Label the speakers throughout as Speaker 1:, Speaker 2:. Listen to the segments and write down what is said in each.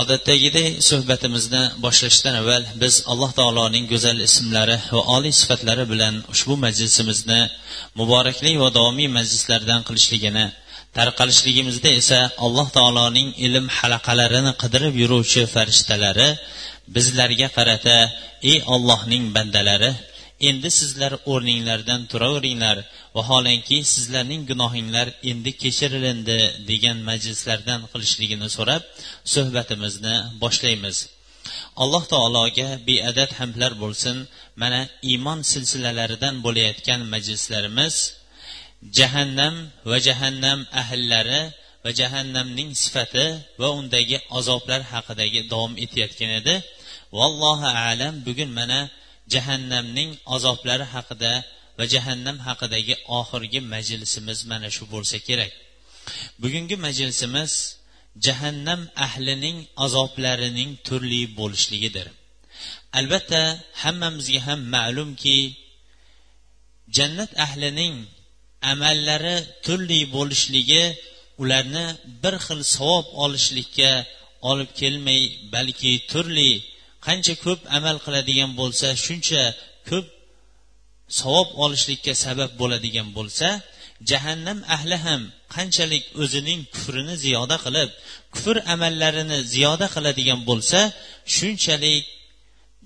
Speaker 1: Odatdagidek suhbatimizni boshlashdan avval biz alloh taoloning go'zal ismlari va oliy sifatlari bilan ushbu majlisimizni muborakli va davomiy majlislardan qilishligini tarqalishligimizda esa alloh taoloning ilm halaqalarini qidirib yuruvchi farishtalari bizlarga qarata ey ollohning bandalari endi sizlar o'rninglardan turaveringlar. Vaholanki sizlarning gunohinglar endi kechirilindi degan majlislardan qilishligini so'rab suhbatimizni boshlaymiz. Alloh taologa beadad hamdlar bo'lsin. Mana iymon silsilalaridan bo'layotgan majlislarimiz jahannam va jahannam ahllari va jahannamning sifati va undagi azoblar haqidagi davom etayotgan edi. Vallohu alam bugun mana jahannamning azoblari haqida va jahannam haqidagi oxirgi majlisimiz mana shu bo'lsa kerak. Bugungi majlisimiz jahannam ahlining azoblarining turli bo'lishligidir. Albatta hammamizga ham ma'lumki jannat ahlining amallari turli bo'lishligi ularni bir xil savob olishlikka olib kelmay balki turli qancha ko'p amal qiladigan bo'lsa shuncha ko'p savob olishlikka sabab bo'ladigan bo'lsa jahannam ahli ham qanchalik o'zining kufrini ziyoda qilib kufr amallarini ziyoda qiladigan bo'lsa shunchalik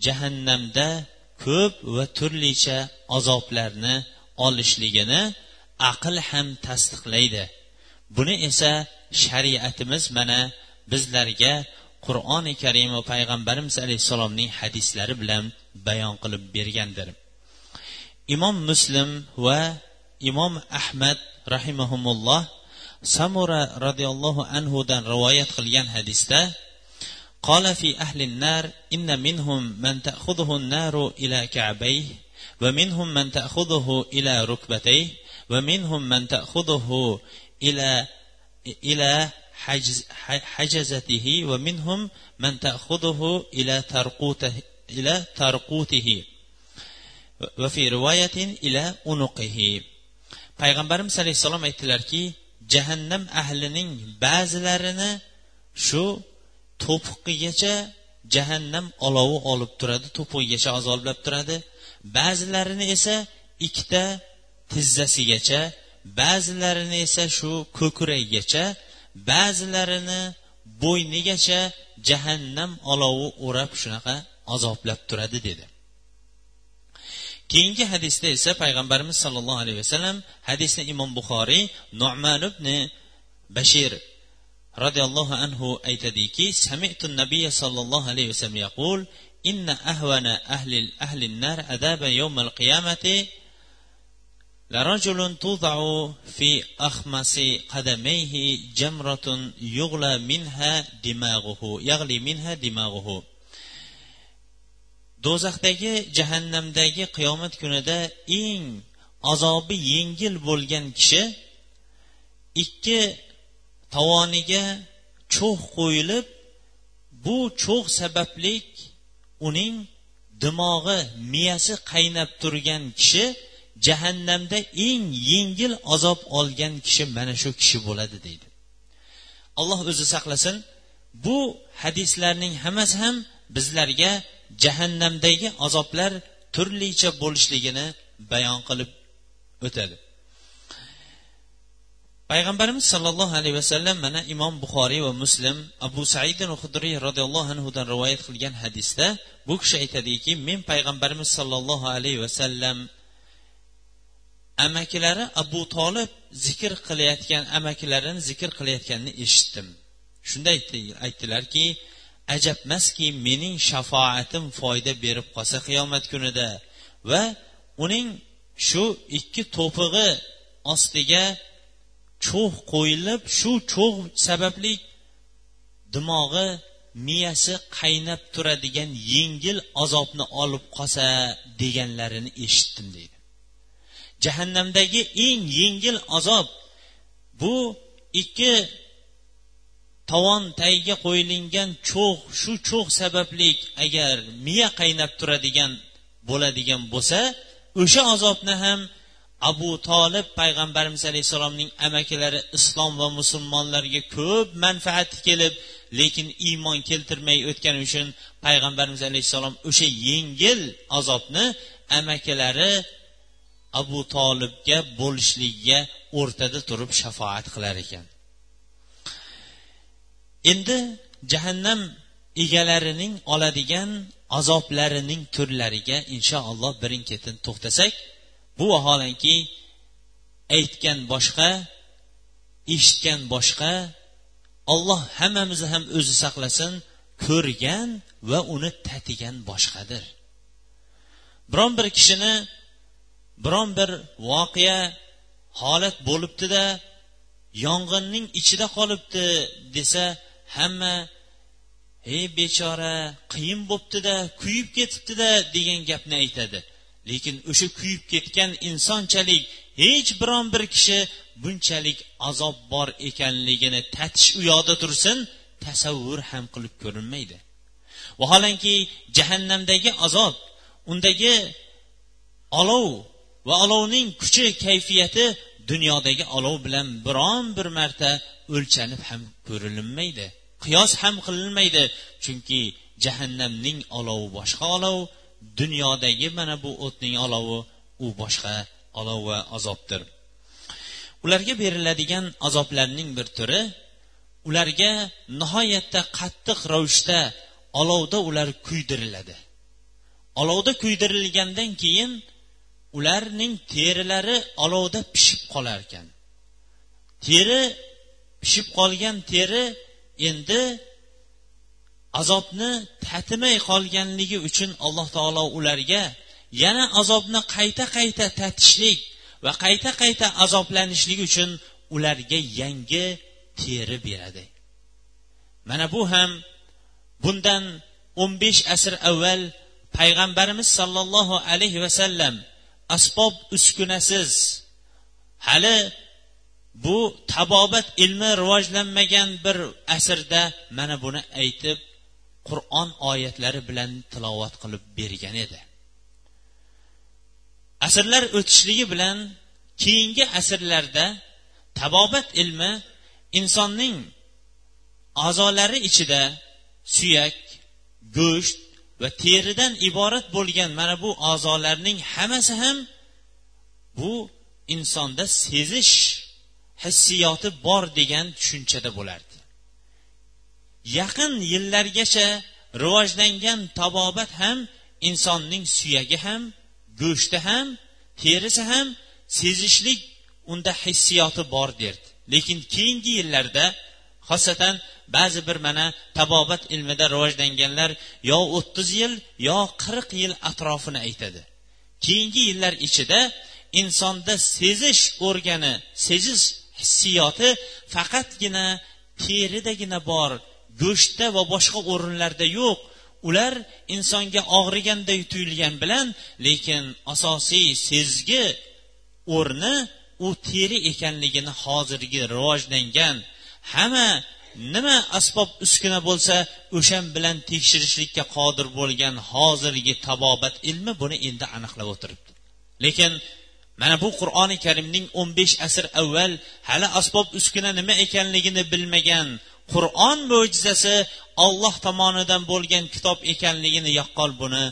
Speaker 1: jahannamda ko'p va turlicha azoblarni olishligini aql ham tasdiqlaydi. Buni esa shariatimiz mana bizlarga qur'oni karim va payg'ambarimiz alayhissalomning hadislari bilan bayon qilib bergandir imom muslim va imom ahmad rahimahumulloh samura roziyallohu anhudan rivoyat qilgan hadisda قال في أهل النار إن منهم من تأخذه النار إلى كعبيه ومنهم من تأخذه إلى ركبتيه ومنهم من تأخذه إلى إلى hajazatihi va minhum man ta'khuduhu ila tarqutihi ila tarqutihi va fi riwayatin ila unuqih payg'ambarimiz alayhissalom aytdilarki jahannam ahlining ba'zilarini shu to'piqqigacha jahannam olovi olib turadi to'pig'igacha azoblab turadi. ba'zilarini esa ikkita tizzasigacha ba'zilarini esa shu ko'kragigacha ba'zilarini bo'ynigacha jahannam olovi o'rab shunaqa azoblab turadi dedi. Keyingi hadisda esa payg'ambarimiz sollallohu alayhi vasallam hadisni imom buxoriy nu'man ibn bashir roziyallohu anhu aytadiki sami'tu nabiy sollallohu alayhi vasallam yaqul inna ahvana ahli ahli nar adaba yawmal qiyamati لرجل توضع في أخمص قدميه جمرة يغلى منها دماغه يغلي منها دماغه do'zaxdagi jahannamdagi qiyomat kunida eng azobi yengil bo'lgan kishi ikki tovoniga cho'g' qo'yilib bu cho'g' sabablik uning dimog'i miyasi qaynab turgan kishi jahannamda eng yengil azob olgan kishi mana shu kishi bo'ladi deydi. Alloh o'zi saqlasin bu hadislarning hammasi ham bizlarga jahannamdagi azoblar turlicha bo'lishligini bayon qilib o'tadi. Payg'ambarimiz sollallohu alayhi vasallam mana imom buxoriy va muslim abu said hudriy roziyallohu anhudan rivoyat qilgan hadisda bu kishi aytadiki men payg'ambarimiz sollallohu alayhi vasallam amakilari abu tolib zikr qilayotgan amakilarini zikr qilayotganini eshitdim. Shunda aytdilarki ajabmaski mening shafoatim foyda berib qolsa qiyomat kunida va uning shu ikki to'pig'i ostiga cho'g' qo'yilib shu cho'g' sababli dimog'i miyasi qaynab turadigan yengil azobni olib qolsa deganlarini eshitdim deydi. Jahannamdagi eng yengil azob bu ikki tovon tagiga qo'yilgan cho'g' shu cho'g' sababli agar miya qaynab turadigan bo'ladigan bo'lsa o'sha azobni ham abu tolib payg'ambarimiz alayhissalomning amakilari islom va musulmonlarga ko'p manfaati kelib lekin iymon keltirmay o'tgani uchun payg'ambarimiz alayhissalom o'sha yengil azobni amakilari abu tolibga bo'lishligiga o'rtada turib shafoat qilar ekan. Endi jahannam egalarining oladigan azoblarining turlariga inshaalloh birin ketin to'xtasak bu vaholanki aytgan boshqa eshitgan boshqa olloh hammamizni ham o'zi saqlasin ko'rgan va uni tatigan boshqadir. Biron bir kishini biron bir voqea holat bo'libdida yong'inning ichida qolibdi desa hamma ey bechora qiyin bo'libdida kuyib ketibdida degan gapni aytadi. Lekin o'sha kuyib ketgan insonchalik hech biron bir kishi bunchalik azob bor ekanligini tatish u yoqda tursin tasavvur ham qilib ko'rinmaydi. Vaholanki jahannamdagi azob undagi olov va olovning kuchi kayfiyati dunyodagi olov bilan biron bir marta o'lchanib ham ko'rilinmaydi qiyos ham qilinmaydi chunki jahannamning olovi boshqa olov dunyodagi mana bu o'tning olovi u boshqa olov va azobdir. Ularga beriladigan azoblarning bir turi ularga nihoyatda qattiq ravishda olovda ular kuydiriladi. Olovda kuydirilgandan keyin ularning terilari olovda pishib qolar ekan teri pishib qolgan teri endi azobni tatimay qolganligi uchun alloh taolo ularga yana azobni qayta qayta tatishlik va qayta qayta azoblanishlik uchun ularga yangi teri beradi. Mana bu ham bundan o'n besh asr avval payg'ambarimiz sollallohu alayhi vasallam asbob uskunasiz. Hali bu tabobat ilmi rivojlanmagan bir asrda mana buni aytib qur'on oyatlari bilan tilovat qilib bergan edi. Asrlar o'tishligi bilan keyingi asrlarda tabobat ilmi insonning a'zolari ichida suyak go'sht va teridan iborat bo'lgan mana bu a'zolarning hammasi ham bu insonda sezish hissiyoti bor degan tushunchada bo'lardi. Yaqin yillargacha rivojlangan tabobat ham insonning suyagi ham go'shti ham terisi ham sezishlik unda hissiyoti bor derdi. Lekin keyingi yillarda xosatan ba'zi bir mana tabobat ilmida rivojlanganlar yo o'ttiz yil yo qirq yil atrofini aytadi. Keyingi yillar ichida insonda sezish organi sezish hissiyoti faqatgina teridagina bor go'shtda va boshqa o'rinlarda yo'q. Ular insonga og'riganday tuyulgan bilan lekin asosiy sezgi o'rni u teri ekanligini hozirgi rivojlangan. Hamma nima asbob uskuna bo'lsa o'shan bilan tekshirishlikka qodir bo'lgan hozirgi tabobat ilmi buni endi aniqlab o'tiribdi. Lekin mana bu qur'oni karimning o'n besh asr avval hali asbob uskuna nima ekanligini bilmagan qur'on mo'jizasi olloh tomonidan bo'lgan kitob ekanligini yaqqol buni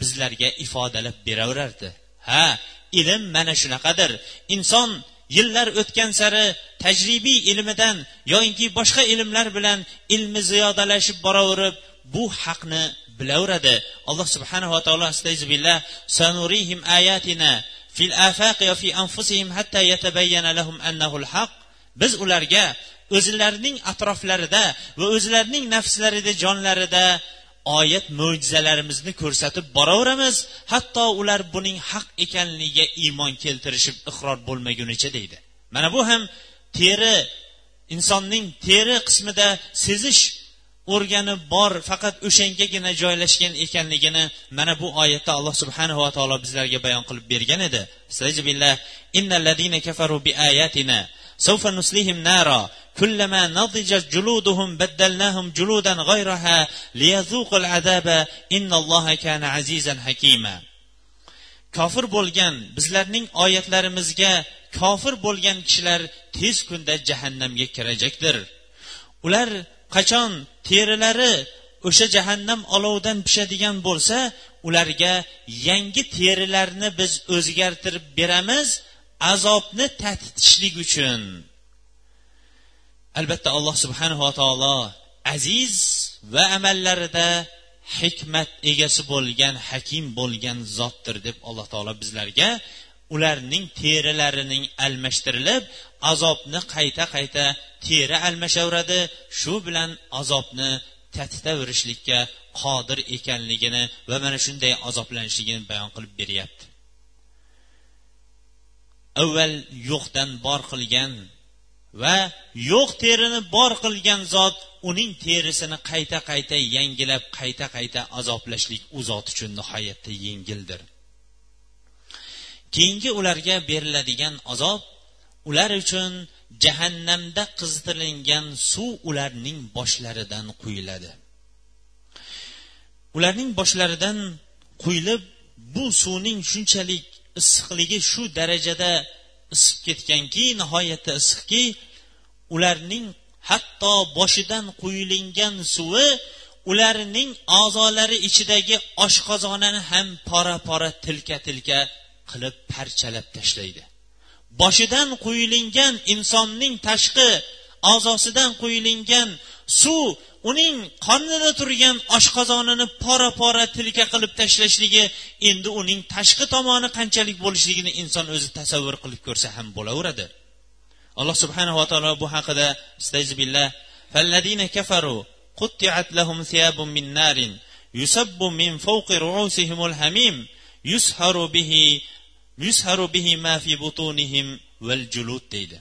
Speaker 1: bizlarga ifodalab beraverardi. Ha ilm mana shunaqadir. Inson yillar o'tgan sari tajribiy ilmidan yoinki boshqa ilmlar bilan ilmi ziyodalashib boraverib bu haqni bilaveradi. Alloh subhanava taolo astayzubillah sanurihim ayatina fil afaqi va fi anfusihim hatta yatabayyana lahum annahu haq. Biz ularga o'zlarining atroflarida va o'zlarining nafslarida jonlarida oyat mo'jizalarimizni ko'rsatib boraveramiz. Hatto ular buning haq ekanligiga iymon keltirishib iqror bo'lmagunicha deydi. Mana bu ham teri insonning teri qismida sezish organi bor faqat o'shangagina joylashgan ekanligini mana bu oyatda alloh subhanava taolo bizlarga bayon qilib bergan edi. كلما نضجت جلودهم بدلناهم جلودا غيرها ليذوقوا العذاب إن الله كان عزيزا حكيما kofir bo'lgan bizlarning oyatlarimizga kofir bo'lgan kishilar tez kunda jahannamga kirajakdir ular qachon terilari o'sha jahannam olovidan pishadigan bo'lsa ularga yangi terilarni biz o'zgartirib beramiz azobni tatitishlik uchun albatta alloh subhanava taolo aziz va amallarida hikmat egasi bo'lgan hakim bo'lgan zotdir deb alloh taolo bizlarga ularning terilarining almashtirilib azobni qayta qayta teri almashaveradi. Shu bilan azobni tatitaverishlikka qodir ekanligini va mana shunday azoblanishligini bayon qilib beryapti. Avval yo'qdan bor qilgan va yo'q terini bor qilgan zot uning terisini qayta qayta yangilab qayta qayta azoblashlik u zot uchun nihoyatda yengildir. Keyingi ularga beriladigan azob ular uchun jahannamda qizdirilgan suv ularning boshlaridan quyiladi. Ularning boshlaridan quyilib bu suvning shunchalik issiqligi shu darajada isib ketganki nihoyatda issiqki ularning hatto boshidan quyilingan suvi ularning a'zolari ichidagi oshqozonini ham pora pora tilka tilka qilib parchalab tashlaydi. Boshidan quyilingan insonning tashqi a'zosidan quyilingan suv uning qornida turgan oshqozonini pora pora tilka qilib tashlashligi endi uning tashqi tomoni qanchalik bo'lishligini inson o'zi tasavvur qilib ko'rsa ham bo'laveradi alloh subhanava taolo bu haqida billah فالذين كفروا قطعت لهم ثياب من نار يسب من فوق رؤوسهم الحميم يسهر به يسهر به ما في بطونهم والجلود deydi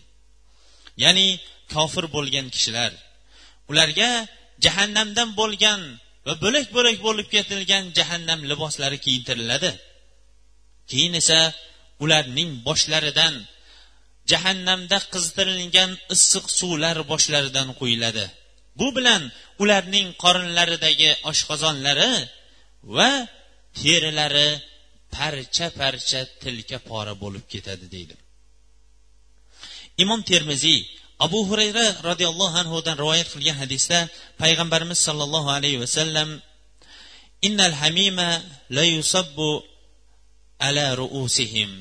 Speaker 1: ya'ni kofir bo'lgan kishilar ularga jahannamdan bo'lgan va bo'lak bo'lak bo'lib ketilgan jahannam liboslari kiyintiriladi. Keyin esa ularning boshlaridan jahannamda qizdirilgan issiq suvlar boshlaridan quyiladi. Bu bilan ularning qorinlaridagi oshqozonlari va terilari parcha parcha tilka pora bo'lib ketadi deydi. Imom termiziy abu hurayra roziyallohu anhudan rivoyat qilgan hadisda payg'ambarimiz sollallohu alayhi vasallam innal hamima la yusabbu ala ruusihim.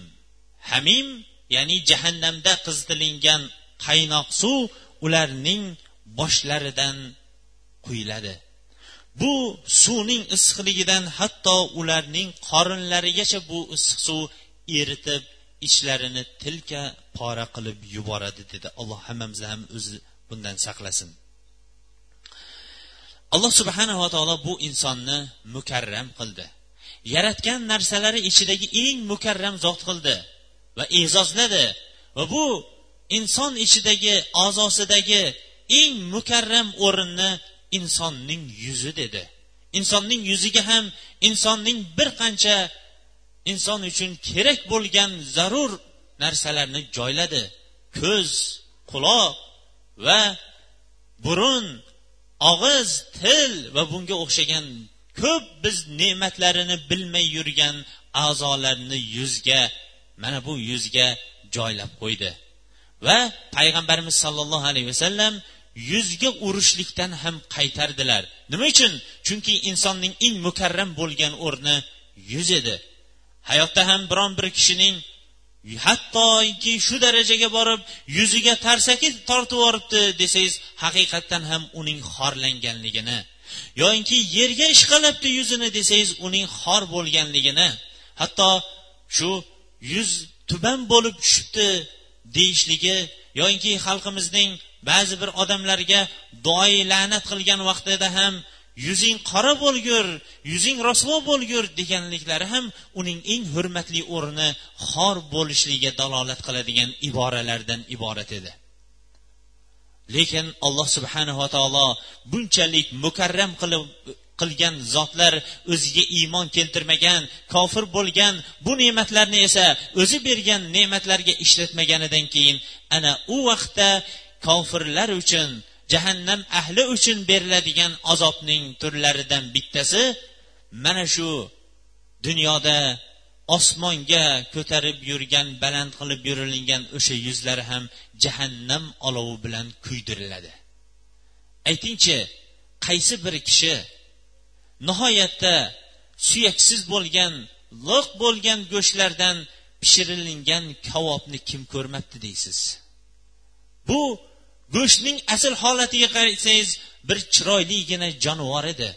Speaker 1: Hamim ya'ni jahannamda qizdilingan qaynoq suv ularning boshlaridan quyiladi. Bu suvning issiqligidan hatto ularning qorinlarigacha bu issiq suv eritib ichlarini tilka pora qilib yuboradi dedi. Alloh hammamizni ham o'zi bundan saqlasin. Alloh subhanava taolo bu insonni mukarram qildi. Yaratgan narsalari ichidagi eng mukarram zot qildi va e'zozladi va bu inson ichidagi a'zosidagi eng mukarram o'rinni insonning yuzi dedi. Insonning yuziga ham insonning bir qancha inson uchun kerak bo'lgan zarur narsalarni joyladi. Ko'z quloq va burun og'iz til va bunga o'xshagan ko'p biz ne'matlarini bilmay yurgan a'zolarni yuzga mana bu yuzga joylab qo'ydi. Va payg'ambarimiz sollallohu alayhi vasallam yuzga urishlikdan ham qaytardilar. Nima uchun? Chunki insonning eng mukarram bo'lgan o'rni yuz edi. Hayotda ham biron bir kishining hattoki shu darajaga borib yuziga tarsaki tortib yuboribdi desangiz haqiqatdan ham uning xorlanganligini yoinki yerga ishqalabdi yuzini desangiz uning xor bo'lganligini hatto shu yuz tuban bo'lib tushibdi deyishligi yoinki xalqimizning ba'zi bir odamlarga doi la'nat qilgan vaqtida ham yuzing qora bo'lgur yuzing rasvo bo'lgur deganliklari ham uning eng hurmatli o'rni xor bo'lishligiga dalolat qiladigan iboralardan iborat edi. Lekin alloh subhanava taolo bunchalik mukarram qilib qilgan zotlar o'ziga iymon keltirmagan kofir bo'lgan bu ne'matlarni esa o'zi bergan ne'matlarga ishlatmaganidan keyin ana u vaqtda kofirlar uchun jahannam ahli uchun beriladigan azobning turlaridan bittasi mana shu dunyoda osmonga ko'tarib yurgan baland qilib yurilingan o'sha yuzlari ham jahannam olovi bilan kuydiriladi. Aytingchi qaysi bir kishi nihoyatda suyaksiz bo'lgan liq bo'lgan go'shtlardan pishirilgan kavobni kim ko'rmabdi deysiz? Bu go'shtning asl holatiga qarasangiz bir chiroyligina jonivor edi.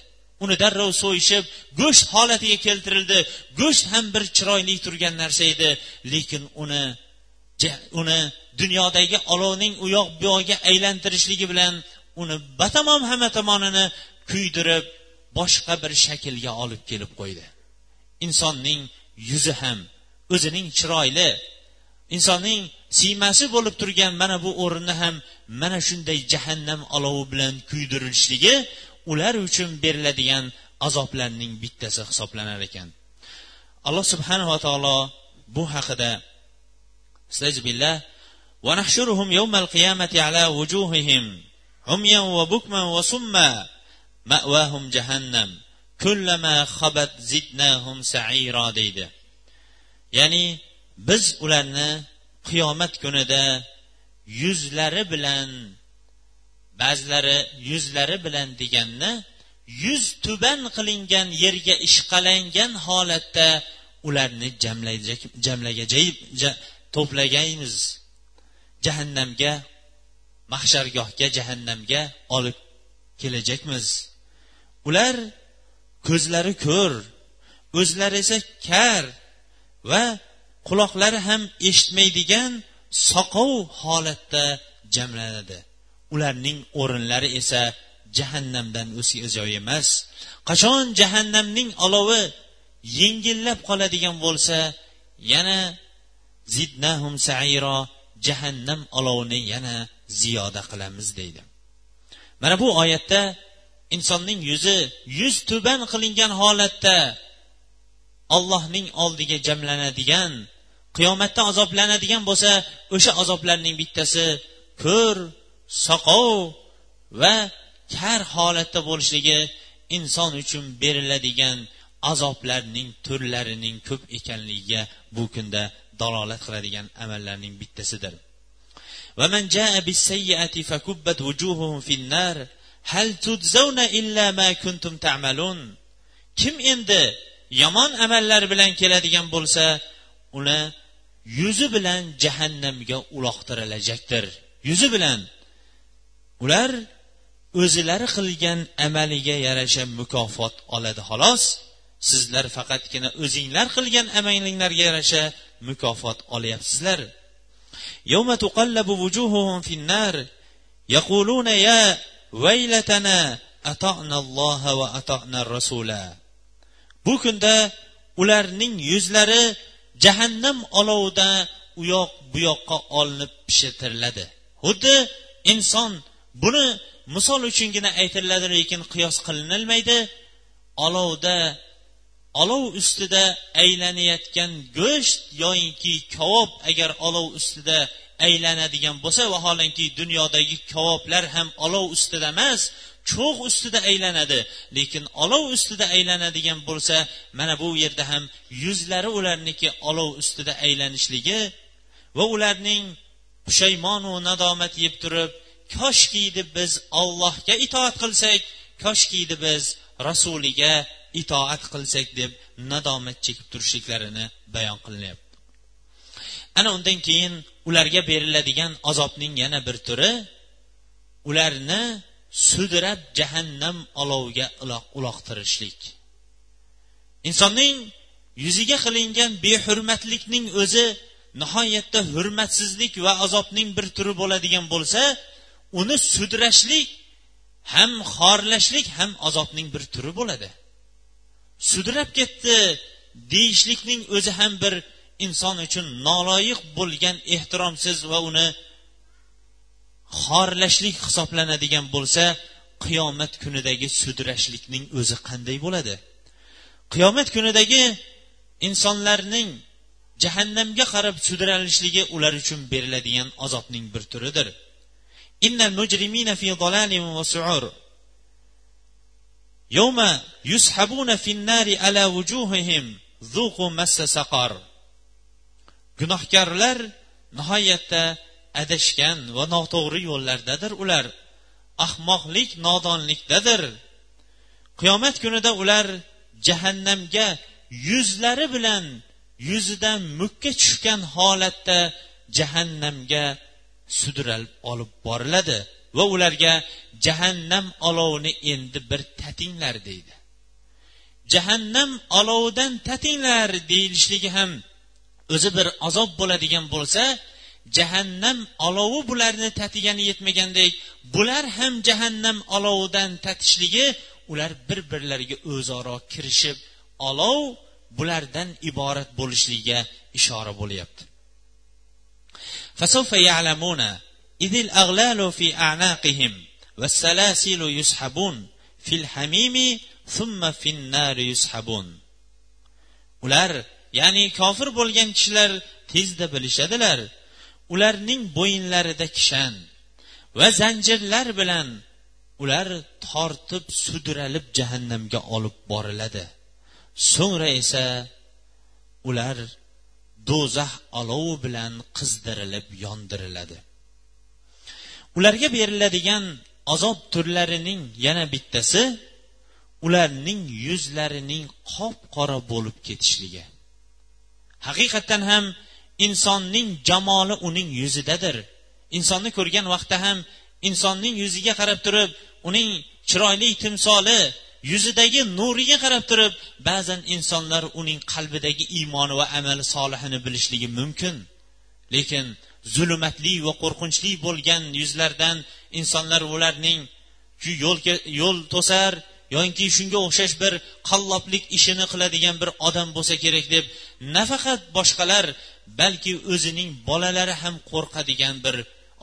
Speaker 1: Uni darrov so'yishib go'sht holatiga keltirildi. Go'sht ham bir chiroyli turgan narsa edi lekin uni uni dunyodagi olovning u yoq bu yog'iga aylantirishligi bilan uni batamom hamma tomonini kuydirib boshqa bir shaklga olib kelib qo'ydi. Insonning yuzi ham o'zining chiroyli insonning siymasi bo'lib turgan mana bu o'rinni ham mana shunday jahannam olovi bilan kuydirilishligi ular uchun beriladigan azoblarning bittasi hisoblanar ekan alloh subhanava taolo bu haqida ونحشرهم يوم القيامة على وجوههم عميا وبكما وصما مأواهم جهنم كلما خبت زدناهم سعيرا deydi ya'ni biz ularni qiyomat kunida yuzlari bilan ba'zilari yuzlari bilan deganni yuz tuban qilingan yerga ishqalangan holatda ularni jamlagajay to'plagaymiz. Jahannamga mahshargohga jahannamga olib kelajakmiz ular ko'zlari ko'r o'zlari esa kar va quloqlari ham eshitmaydigan soqov holatda jamlanadi. Ularning o'rinlari esa jahannamdan o'zga joy emas. Qachon jahannamning olovi yengillab qoladigan bo'lsa yana zidnahum sairo jahannam olovini yana ziyoda qilamiz deydi. Mana bu oyatda insonning yuzi yuz tuban qilingan holatda ollohning oldiga jamlanadigan qiyomatda azoblanadigan bo'lsa o'sha azoblarning bittasi ko'r soqov va kar holatda bo'lishligi inson uchun beriladigan azoblarning turlarining ko'p ekanligiga bu kunda dalolat qiladigan amallarning bittasidir ومن جاء بالسيئة فكبت وجوههم في النار هل تجزون إلا ما كنتم تعملون kim endi yomon amallar bilan keladigan bo'lsa uni yuzi bilan jahannamga uloqtirilajakdir yuzi bilan ular o'zilari qilgan amaliga yarasha mukofot oladi xolos sizlar faqatgina o'zinglar qilgan amalinglarga yarasha mukofot olyapsizlar يوم تقلب وجوههم في النار يقولون يا ويلتنا أطعنا الله وأطعنا الرسول bu kunda ularning yuzlari jahannam olovida u yoq bu yoqqa olinib pishirtiriladi xuddi inson buni misol uchungina aytiladi lekin qiyos qilinilmaydi. Olovda olov ustida aylanayotgan go'sht yoyinki kavob agar olov ustida aylanadigan bo'lsa vaholanki dunyodagi kavoblar ham olov ustida emas cho'g' ustida aylanadi lekin olov ustida aylanadigan bo'lsa mana bu yerda ham yuzlari ularniki olov ustida aylanishligi va ularning pushaymonu nadomat yeb turib koshkiydi biz ollohga itoat qilsak koshkiydi biz rasuliga itoat qilsak deb nadomat chekib turishliklarini bayon qilinyapti. Ana undan keyin ularga beriladigan azobning yana bir turi ularni sudrab jahannam oloviga uloqtirishlik. Insonning yuziga qilingan behurmatlikning o'zi nihoyatda hurmatsizlik va azobning bir turi bo'ladigan bo'lsa uni sudrashlik ham xorlashlik ham azobning bir turi bo'ladi. Sudrab ketdi deyishlikning o'zi ham bir inson uchun noloyiq bo'lgan ehtiromsiz va uni xorlashlik hisoblanadigan bo'lsa qiyomat kunidagi sudrashlikning o'zi qanday bo'ladi? Qiyomat kunidagi insonlarning jahannamga qarab sudralishligi ular uchun beriladigan azobning bir turidir. Innal mujrimina fi va su'ur. Yawma yushabuna fin nari ala wujuhihim zuqu massa saqar. Gunohkorlar nihoyatda adashgan va noto'g'ri yo'llardadir ular. Ahmoqlik nodonlikdadir. Qiyomat kunida ular jahannamga yuzlari bilan yuzidan mukka tushgan holatda jahannamga sudralib olib boriladi va ularga jahannam olovini endi bir tatinglar deydi. Jahannam olovidan tatinglar deyilishligi ham o'zi bir azob bo'ladigan bo'lsa jahannam olovi bularni tatigani yetmagandek bular ham jahannam olovidan tatishligi ular bir birlariga o'zaro kirishib olov bulardan iborat bo'lishligiga ishora bo'lyapti فسوف يعلمون إذ الأغلال في أعناقهم والسلاسل يسحبون في الحميم ثم في النار يسحبون ular ya'ni kofir bo'lgan kishilar tezda bilishadilar ularning bo'yinlarida kishan va zanjirlar bilan ular tortib sudralib jahannamga olib boriladi. So'ngra esa ular do'zax olovi bilan qizdirilib yondiriladi. Ularga beriladigan azob turlarining yana bittasi ularning yuzlarining qop qora bo'lib ketishligi. Haqiqatdan ham insonning jamoli uning yuzidadir. Insonni ko'rgan vaqtda ham insonning yuziga qarab turib uning chiroyli timsoli yuzidagi nuriga qarab turib ba'zan insonlar uning qalbidagi iymoni va amali solihini bilishligi mumkin. Lekin zulmatli va qo'rqinchli bo'lgan yuzlardan insonlar ularning yo'l yo'l to'sar yoki shunga o'xshash bir qalloblik ishini qiladigan bir odam bo'lsa kerak deb nafaqat boshqalar balki o'zining bolalari ham qo'rqadigan bir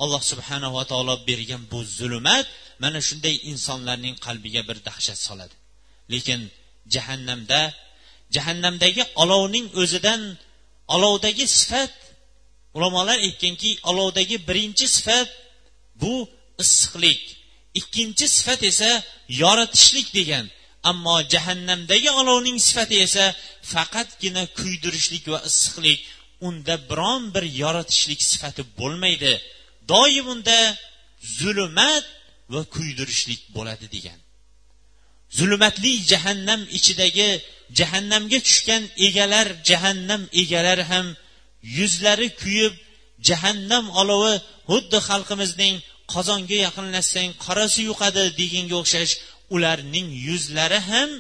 Speaker 1: alloh subhanava taolo bergan bu zulmat mana shunday insonlarning qalbiga bir dahshat soladi. Lekin jahannamda jahannamdagi olovning o'zidan olovdagi sifat ulamolar aytganki olovdagi birinchi sifat bu issiqlik ikkinchi sifat esa yoritishlik degan. Ammo jahannamdagi olovning sifati esa faqatgina kuydirishlik va issiqlik unda biron bir yoritishlik sifati bo'lmaydi. Doim unda zulmat va kuydirishlik bo'ladi degan. Zulmatli jahannam ichidagi jahannamga tushgan egalar jahannam egalari ham yuzlari kuyib jahannam olovi xuddi xalqimizning qozonga yaqinlashsang qorasi yuqadi deganga o'xshash ularning yuzlari ham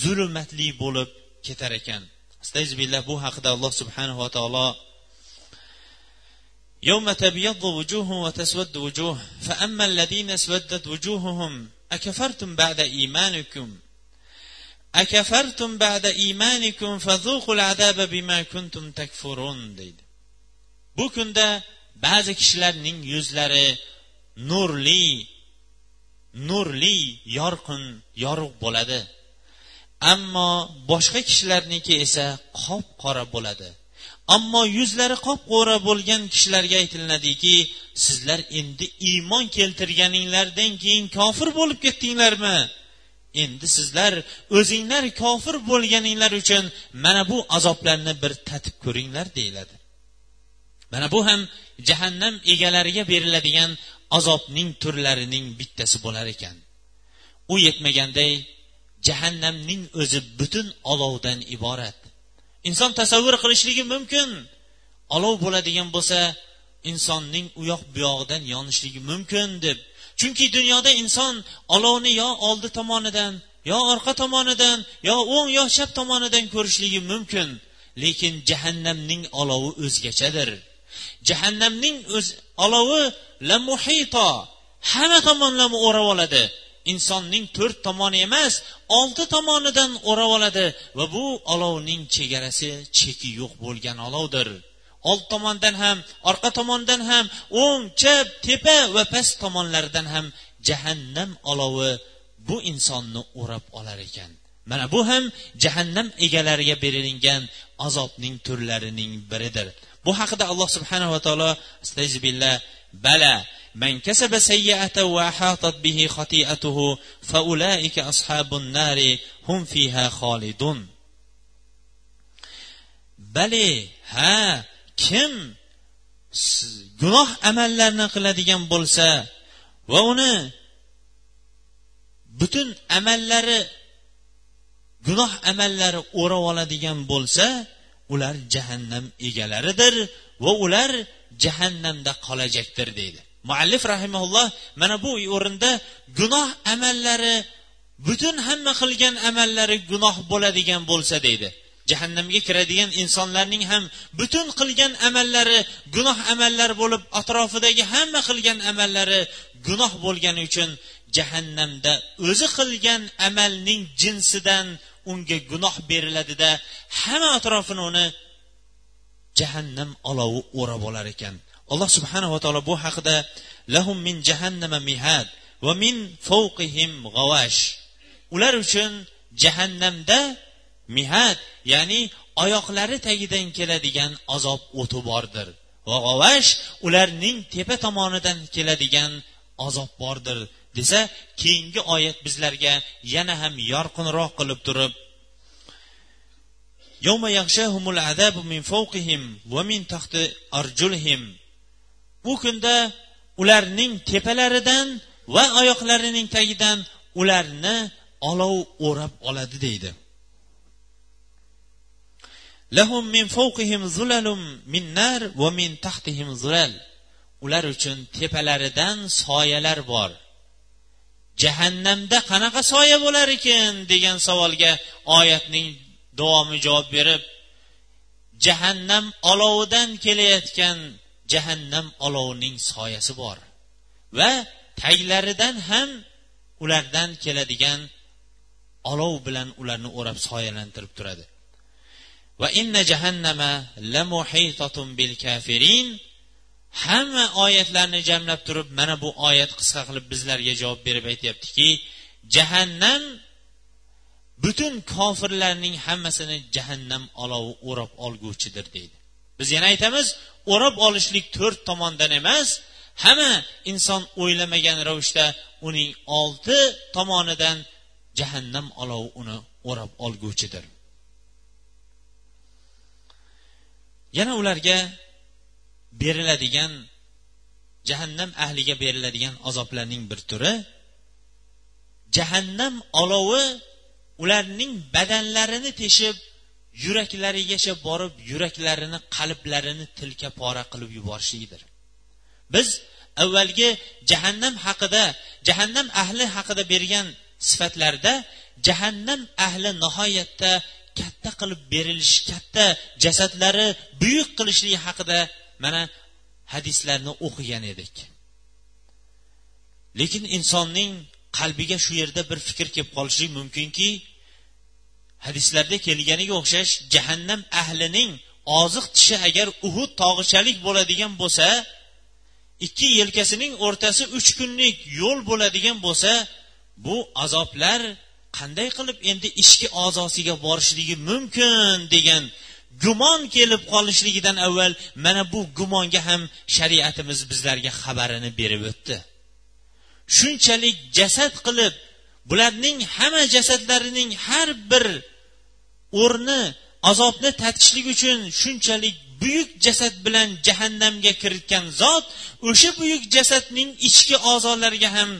Speaker 1: zulmatli bo'lib ketar ekan. astag'billah bu haqida alloh subhanava taolo يوم تبيض وجوه وتسود وجوه فأما الذين اسودت وجوههم أكفرتم بعد إيمانكم أكفرتم بعد إيمانكم فذوقوا العذاب بما كنتم تكفرون deydi bu kunda ba'zi kishilarning yuzlari nurli nurli yorqin yorug' bo'ladi Ammo boshqa kishilarniki esa qop qora bo'ladi. Ammo yuzlari qop qora bo'lgan kishilarga aytiladiki sizlar endi iymon keltirganinglardan keyin kofir bo'lib ketdinglarmi? Endi sizlar o'zinglar kofir bo'lganinglar uchun mana bu azoblarni bir tatib ko'ringlar deyiladi. Mana bu ham jahannam egalariga beriladigan azobning turlarining bittasi bo'lar ekan. U yetmaganday jahannamning o'zi butun olovdan iborat. Inson tasavvur qilishligi mumkin. Olov bo'ladigan bo'lsa insonning u yoq bu yog'idan yonishligi mumkin deb. Chunki dunyoda inson olovni yo oldi tomonidan yo orqa tomonidan yo o'ng yo chap tomonidan ko'rishligi mumkin. Lekin jahannamning olovi o'zgachadir. Jahannamning o'z olovi lamuhito hamma tomonlama o'rab oladi. Insonning to'rt tomoni emas olti tomonidan o'rab oladi va bu olovning chegarasi cheki yo'q bo'lgan olovdir. Old tomondan ham orqa tomondan ham o'ng chap tepa va past tomonlaridan ham jahannam olovi bu insonni o'rab olar ekan. Mana bu ham jahannam egalariga berilingan azobning turlarining biridir. Bu haqida alloh subhanava taolo astag'billah bala من كسب سيئة وأحاطت به خطيئته فأولئك أصحاب النار هم فيها خالدون bale ha kim gunoh amallarni qiladigan bo'lsa va uni butun amallari gunoh amallari o'rab oladigan bo'lsa ular jahannam egalaridir va ular jahannamda qolajakdir deydi Muallif rahimaulloh mana bu o'rinda gunoh amallari butun hamma qilgan amallari gunoh bo'ladigan bo'lsa deydi. Jahannamga kiradigan insonlarning ham butun qilgan amallari gunoh amallar bo'lib atrofidagi hamma qilgan amallari gunoh bo'lgani uchun jahannamda o'zi qilgan amalning jinsidan unga gunoh beriladida hamma atrofini uni jahannam olovi o'rab olar ekan. Alloh subhanava taolo bu haqida lahum min jahannama mihad va min fawqihim g'avash ular uchun jahannamda mihad ya'ni oyoqlari tagidan keladigan azob o'ti bordir. Va g'avash ularning tepa tomonidan keladigan azob bordir desa keyingi oyat bizlarga yana ham yorqinroq qilib turib يوم يغشاهم العذاب من فوقهم ومن تحت أرجلهم bu kunda ularning tepalaridan va oyoqlarining tagidan ularni olov o'rab oladi deydi. Lahum min fawqihim zulalum min nar va min tahtihim zulal. Ular uchun tepalaridan soyalar bor. Jahannamda qanaqa soya bo'lar ekan degan savolga oyatning davomi javob berib jahannam olovidan kelayotgan jahannam olovining soyasi bor. Va taglaridan ham ulardan keladigan olov bilan ularni o'rab soyalantirib turadi. Va inna jahannama lamuhitatun bil kafirin. Hamma oyatlarni jamlab turib mana bu oyat qisqa qilib bizlarga javob berib aytyaptiki jahannam butun kofirlarning hammasini jahannam olovi o'rab olguvchidir deydi. Biz yana aytamiz o'rab olishlik to'rt tomondan emas hamma inson o'ylamagan ravishda uning olti tomonidan jahannam olovi uni o'rab olguvchidir. Yana ularga beriladigan jahannam ahliga beriladigan azoblarning bir turi jahannam olovi ularning badanlarini teshib yuraklarigacha borib yuraklarini qalblarini tilka pora qilib yuborishligidir. Biz avvalgi jahannam haqida jahannam ahli haqida bergan sifatlarda jahannam ahli nihoyatda katta qilib berilishi katta jasadlari buyuk qilishligi haqida mana hadislarni o'qigan edik. Lekin insonning qalbiga shu yerda bir fikr kelib qolishi mumkinki hadislarda kelganiga o'xshash jahannam ahlining oziq tishi agar uhud tog'ichalik bo'ladigan bo'lsa ikki yelkasining o'rtasi uch kunlik yo'l bo'ladigan bo'lsa bu azoblar qanday qilib endi ichki a'zosiga borishligi mumkin degan gumon kelib qolishligidan avval mana bu gumonga ham shariatimiz bizlarga xabarini berib o'tdi. Shunchalik jasad qilib bularning hamma jasadlarining har bir o'rni azobni tatishlik uchun shunchalik buyuk jasad bilan jahannamga kiritgan zot o'sha buyuk jasadning ichki a'zolariga ham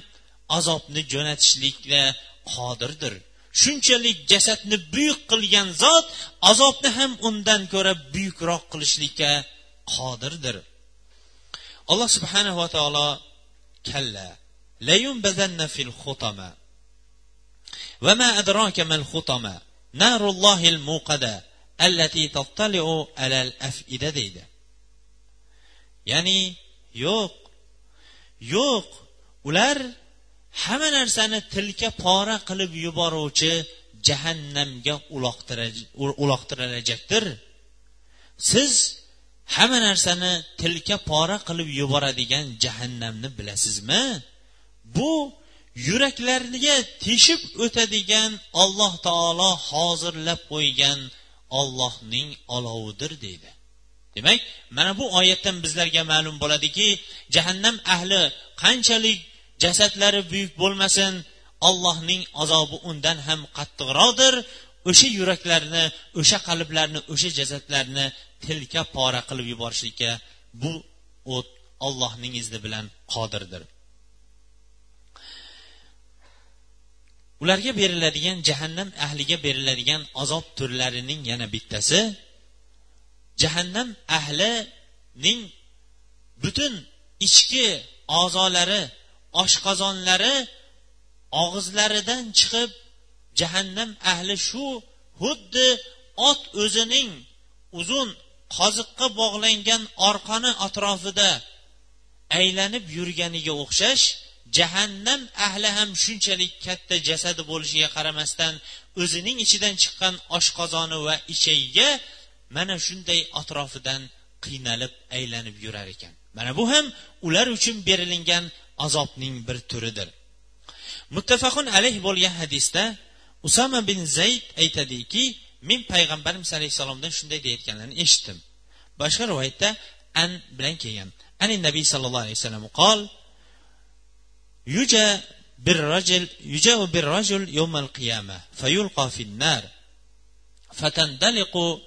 Speaker 1: azobni jo'natishlikka qodirdir. Shunchalik jasadni buyuk qilgan zot azobni ham undan ko'ra buyukroq qilishlikka qodirdir. Alloh subhanava taolo kalla layunbazanna fil xutama va ma adraka mal xutama narullohil muqada allati tattaliu alal afida deydi. Ya'ni yo'q yo'q ular hamma narsani tilka pora qilib yuboruvchi jahannamga uloqtirilajakdir siz hamma narsani tilka pora qilib yuboradigan jahannamni bilasizmi? Bu yuraklariga teshib o'tadigan alloh taolo hozirlab qo'ygan ollohning olovidir deydi. Demak mana bu oyatdan bizlarga ma'lum bo'ladiki jahannam ahli qanchalik jasadlari buyuk bo'lmasin allohning azobi undan ham qattiqroqdir. O'sha yuraklarni o'sha qalblarni o'sha jasadlarni tilka pora qilib yuborishlikka bu o't ollohning izni bilan qodirdir. Ularga beriladigan jahannam ahliga beriladigan azob turlarining yana bittasi jahannam ahlining butun ichki a'zolari oshqozonlari og'izlaridan chiqib jahannam ahli shu xuddi ot o'zining uzun qoziqqa bog'langan orqani atrofida aylanib yurganiga o'xshash jahannam ahli ham shunchalik katta jasadi bo'lishiga qaramasdan o'zining ichidan chiqqan oshqozoni va ichagiga mana shunday atrofidan qiynalib aylanib yurar ekan. Mana bu ham ular uchun berilingan azobning bir turidir. Muttafaqun alayh bo'lgan hadisda usama bin zayd aytadiki men payg'ambarimiz alayhissalomdan shunday deyayotganlarini eshitdim. Boshqa rivoyatda an bilan kelgan. Ani nabiy sallallohu alayhi vasallam qol yuja بالرجل يجاء بالرجل يوم القيامة فيلقى في النار فتندلق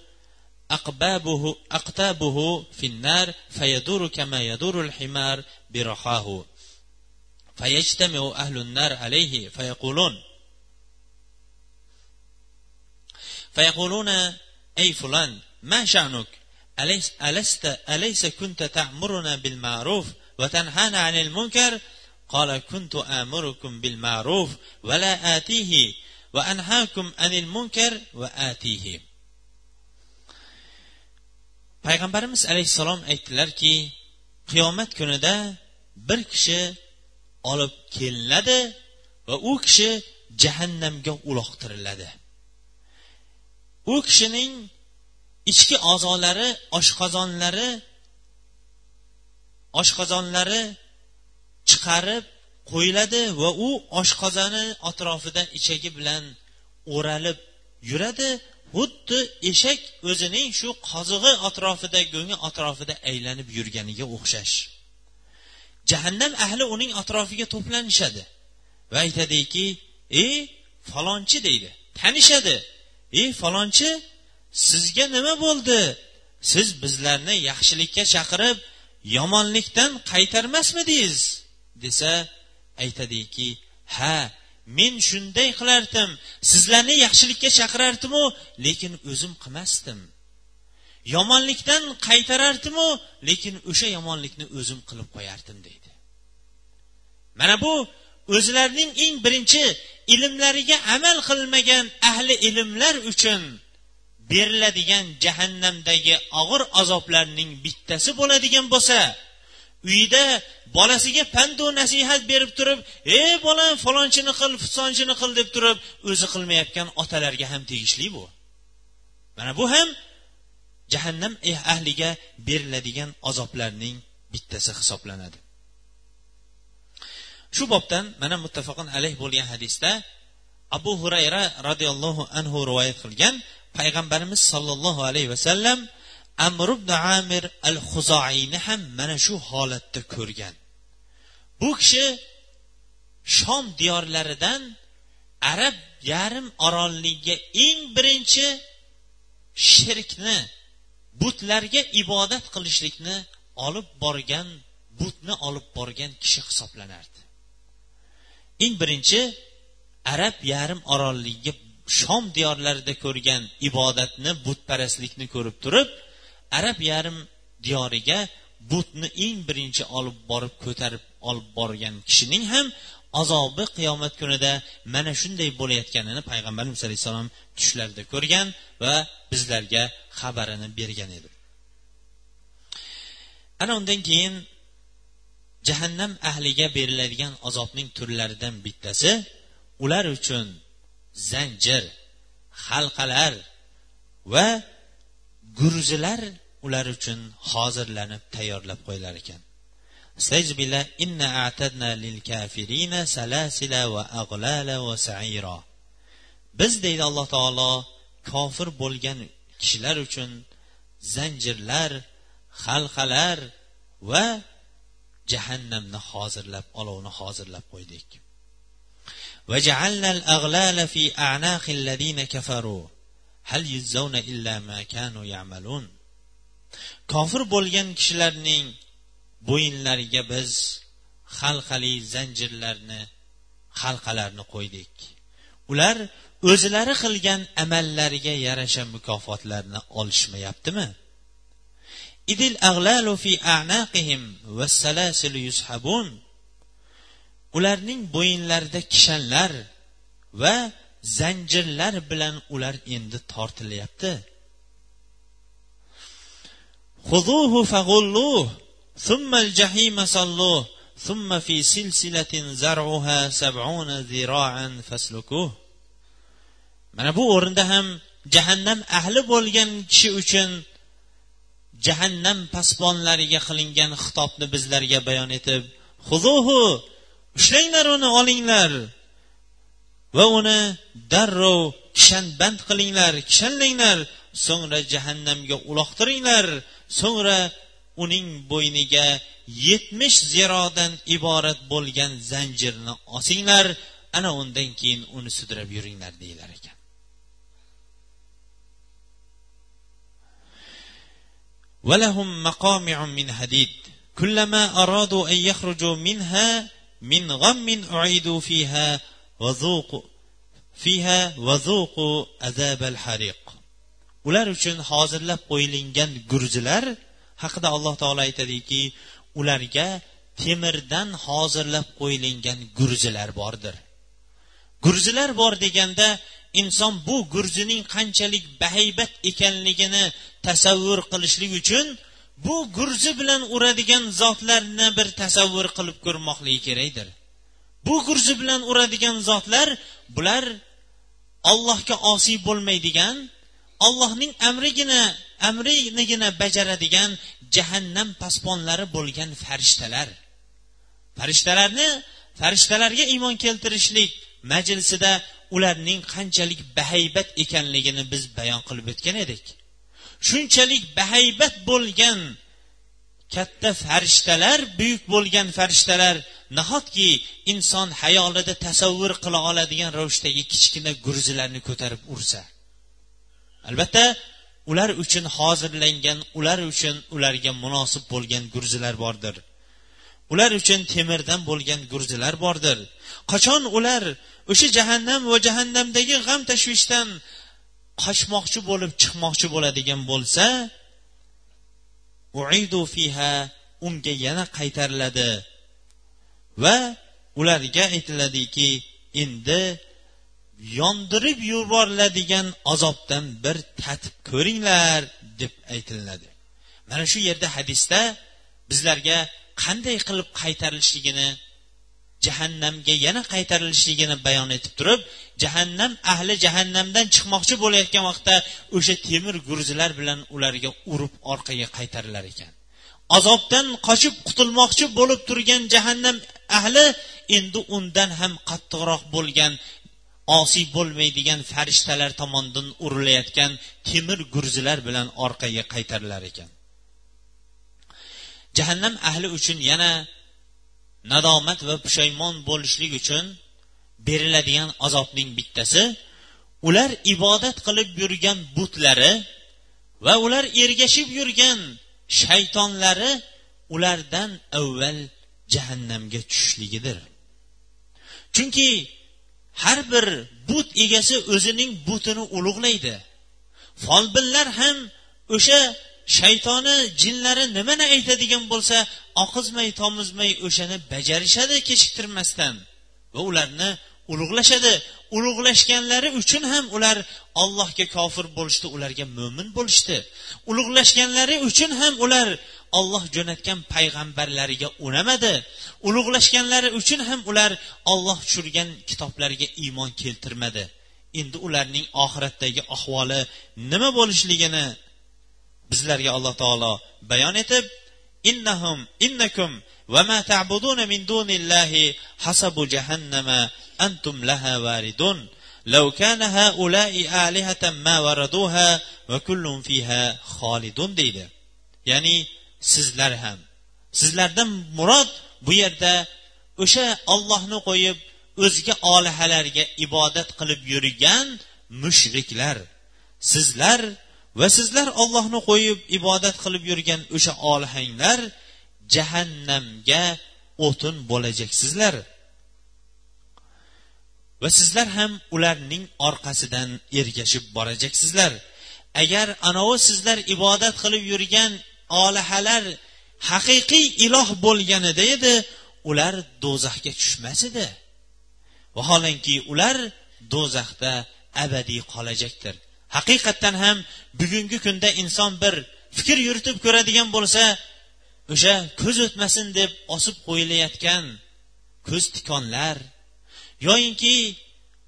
Speaker 1: أقبابه أقتابه في النار فيدور كما يدور الحمار برخاه. فيجتمع أهل النار عليه فيقولون فيقولون أي فلان ما شأنك؟ أليس, ألست أليس كنت تأمرنا بالمعروف وتنهانا عن المنكر؟ قال كنت آمركم بالمعروف ولا آتيه وأنهاكم عن المنكر وآتيه payg'ambarimiz alayhissalom aytdilarki qiyomat kunida bir kishi olib kelinadi va u kishi jahannamga uloqtiriladi u kishining ichki a'zolari oshqozonlari oshqozonlari chiqarib qo'yiladi va u oshqozoni atrofida ichagi bilan o'ralib yuradi. Xuddi eshak o'zining shu qozig'i atrofida go'ngi atrofida aylanib yurganiga o'xshash. Jahannam ahli uning atrofiga to'planishadi va aytadiki ey falonchi deydi. Tanishadi. Ey falonchi sizga nima bo'ldi? Siz bizlarni yaxshilikka chaqirib yomonlikdan qaytarmasmidingiz? Desa aytadiki ha men shunday qilardim sizlarni yaxshilikka chaqirardimu lekin o'zim qilmasdim. Yomonlikdan qaytarardimu lekin o'sha yomonlikni o'zim qilib qo'yardim deydi. Mana bu o'zlarining eng birinchi ilmlariga amal qilmagan ahli ilmlar uchun beriladigan jahannamdagi og'ir azoblarning bittasi bo'ladigan bo'lsa uyida bolasiga pandu nasihat berib turib ey bolam falonchini qil pisonchini qil deb turib o'zi qilmayotgan otalarga ham tegishli bu. Mana bu ham jahannam eh, ahliga beriladigan azoblarning bittasi hisoblanadi. Shu bobdan mana muttafaqun alayh bo'lgan hadisda abu hurayra roziyallohu anhu rivoyat qilgan payg'ambarimiz sollallohu alayhi vasallam amr ibn amir al huzoiyni ham mana shu holatda ko'rgan. Bu kishi shom diyorlaridan arab yarim orolligiga eng birinchi shirkni butlarga ibodat qilishlikni olib borgan butni olib borgan kishi hisoblanardi. Eng birinchi arab yarim orolligiga shom diyorlarida ko'rgan ibodatni butparastlikni ko'rib turib arab yarim diyoriga butni eng birinchi olib borib ko'tarib olib borgan kishining ham azobi qiyomat kunida mana shunday bo'layotganini payg'ambarimiz alayhissalom tushlarida ko'rgan va bizlarga xabarini bergan edi. Ana undan keyin jahannam ahliga beriladigan azobning turlaridan bittasi ular uchun zanjir halqalar va gurzilar ular uchun hozirlanib tayyorlab qo'yilar ekan. Sajbila inna a'tadna lil kafirina salasila va ag'lala biz deydi alloh taolo kofir bo'lgan kishilar uchun zanjirlar halqalar va jahannamni hozirlab olovni hozirlab qo'ydik. Fi kafaru. Hal yuzzawna illa ma kanu ya'malun. Kofir bo'lgan kishilarning bo'yinlariga biz halqali zanjirlarni halqalarni qo'ydik. Ular o'zlari qilgan amallariga yarasha mukofotlarni olishmayaptimi? Idil ag'lalu fi a'naqihim vassalasil yushabun. Ularning bo'yinlarida kishanlar va zanjirlar bilan ular endi tortilyapti. خذوه فغلوه ثم الجحيم صلوه ثم في سلسلة زرعها سبعون ذراعا فاسلكوه mana bu o'rinda ham jahannam ahli bo'lgan kishi uchun jahannam pasbonlariga qilingan xitobni bizlarga bayon etib huzuhu ushlanglar uni olinglar va uni darrov kishanband qilinglar kishanlanglar so'ngra jahannamga uloqtiringlar so'ngra uning bo'yniga yetmish zirodan iborat bo'lgan zanjirni osinglar ana undan keyin uni sudrab yuringlar deyilar ekan ولهم مقامع من حديد كلما أرادوا أن يخرجوا منها من غم أعيدوا فيها وذوقوا فيها وذوقوا عذاب الحريق ular uchun hozirlab qo'yilgan gurzilar haqida alloh taolo aytadiki ularga temirdan hozirlab qo'yilgan gurzilar bordir. Gurzilar bor deganda inson bu gurzining qanchalik bahaybat ekanligini tasavvur qilishlik uchun bu gurzi bilan uradigan zotlarni bir tasavvur qilib ko'rmoqligi kerakdir. Bu gurzi bilan uradigan zotlar bular ollohga osiy bo'lmaydigan ollohning amrigina amrinigina bajaradigan jahannam pasponlari bo'lgan farishtalar. Farishtalarni farishtalarga iymon keltirishlik majlisida ularning qanchalik bahaybat ekanligini biz bayon qilib o'tgan edik. Shunchalik bahaybat bo'lgan katta farishtalar buyuk bo'lgan farishtalar nahotki inson hayolida tasavvur qila oladigan ravishdagi kichkina gurzilarni ko'tarib ursa? Albatta ular uchun hozirlangan ular uchun ularga munosib bo'lgan gurzilar bordir. Ular uchun temirdan bo'lgan gurzilar bordir. Qachon ular o'sha jahannam va jahannamdagi g'am tashvishdan qochmoqchi bo'lib chiqmoqchi bo'ladigan bo'lsa uidu fiha unga yana qaytariladi. Va ularga aytiladiki endi yondirib yuboriladigan azobdan bir tatib ko'ringlar deb aytiladi. Mana shu yerda hadisda bizlarga qanday qilib qaytarilishligini jahannamga yana qaytarilishligini bayon etib turib jahannam ahli jahannamdan chiqmoqchi bo'layotgan vaqtda o'sha temir gurzilar bilan ularga urib orqaga qaytarilar ekan. Azobdan qochib qutulmoqchi bo'lib turgan jahannam ahli endi undan ham qattiqroq bo'lgan osiy bo'lmaydigan farishtalar tomonidan urilayotgan temir gurzilar bilan orqaga qaytarilar ekan. Jahannam ahli uchun yana nadomat va pushaymon bo'lishlik uchun beriladigan azobning bittasi ular ibodat qilib yurgan butlari va ular ergashib yurgan shaytonlari ulardan avval jahannamga tushishligidir. Chunki har bir but egasi o'zining butini ulug'laydi. Folbinlar ham o'sha shaytoni jinlari nimani aytadigan bo'lsa oqizmay tomizmay o'shani bajarishadi kechiktirmasdan va ularni ulug'lashadi. Ulug'lashganlari uchun ham ular allohga kofir bo'lishdi ularga mo'min bo'lishdi. Ulug'lashganlari uchun ham ular olloh jo'natgan payg'ambarlariga unamadi ulug'lashganlari uchun ham ular olloh tushirgan kitoblariga iymon keltirmadi endi ularning oxiratdagi ahvoli nima bo'lishligini bizlarga alloh taolo bayon etib innahum innakum va ma ta'buduna min dunillahi hasabu jahannama antum laha varidun لو كان هؤلاء آلهة ما وردوها وكل فيها خالدون deydi ya'ni sizlar ham. Sizlardan murod bu yerda o'sha ollohni qo'yib o'zga olihalarga ibodat qilib yurgan mushriklar. Sizlar va sizlar ollohni qo'yib ibodat qilib yurgan o'sha olihanglar jahannamga o'tin bo'lajaksizlar. Va sizlar ham ularning orqasidan ergashib borajaksizlar. Agar anovi sizlar ibodat qilib yurgan olihalar haqiqiy iloh bo'lganida edi ular do'zaxga tushmas edi. Vaholanki ular do'zaxda abadiy qolajakdir. Haqiqatdan ham bugungi kunda inson bir fikr yuritib ko'radigan bo'lsa o'sha ko'z o'tmasin deb osib qo'yilayotgan ko'z tikonlar yoyinki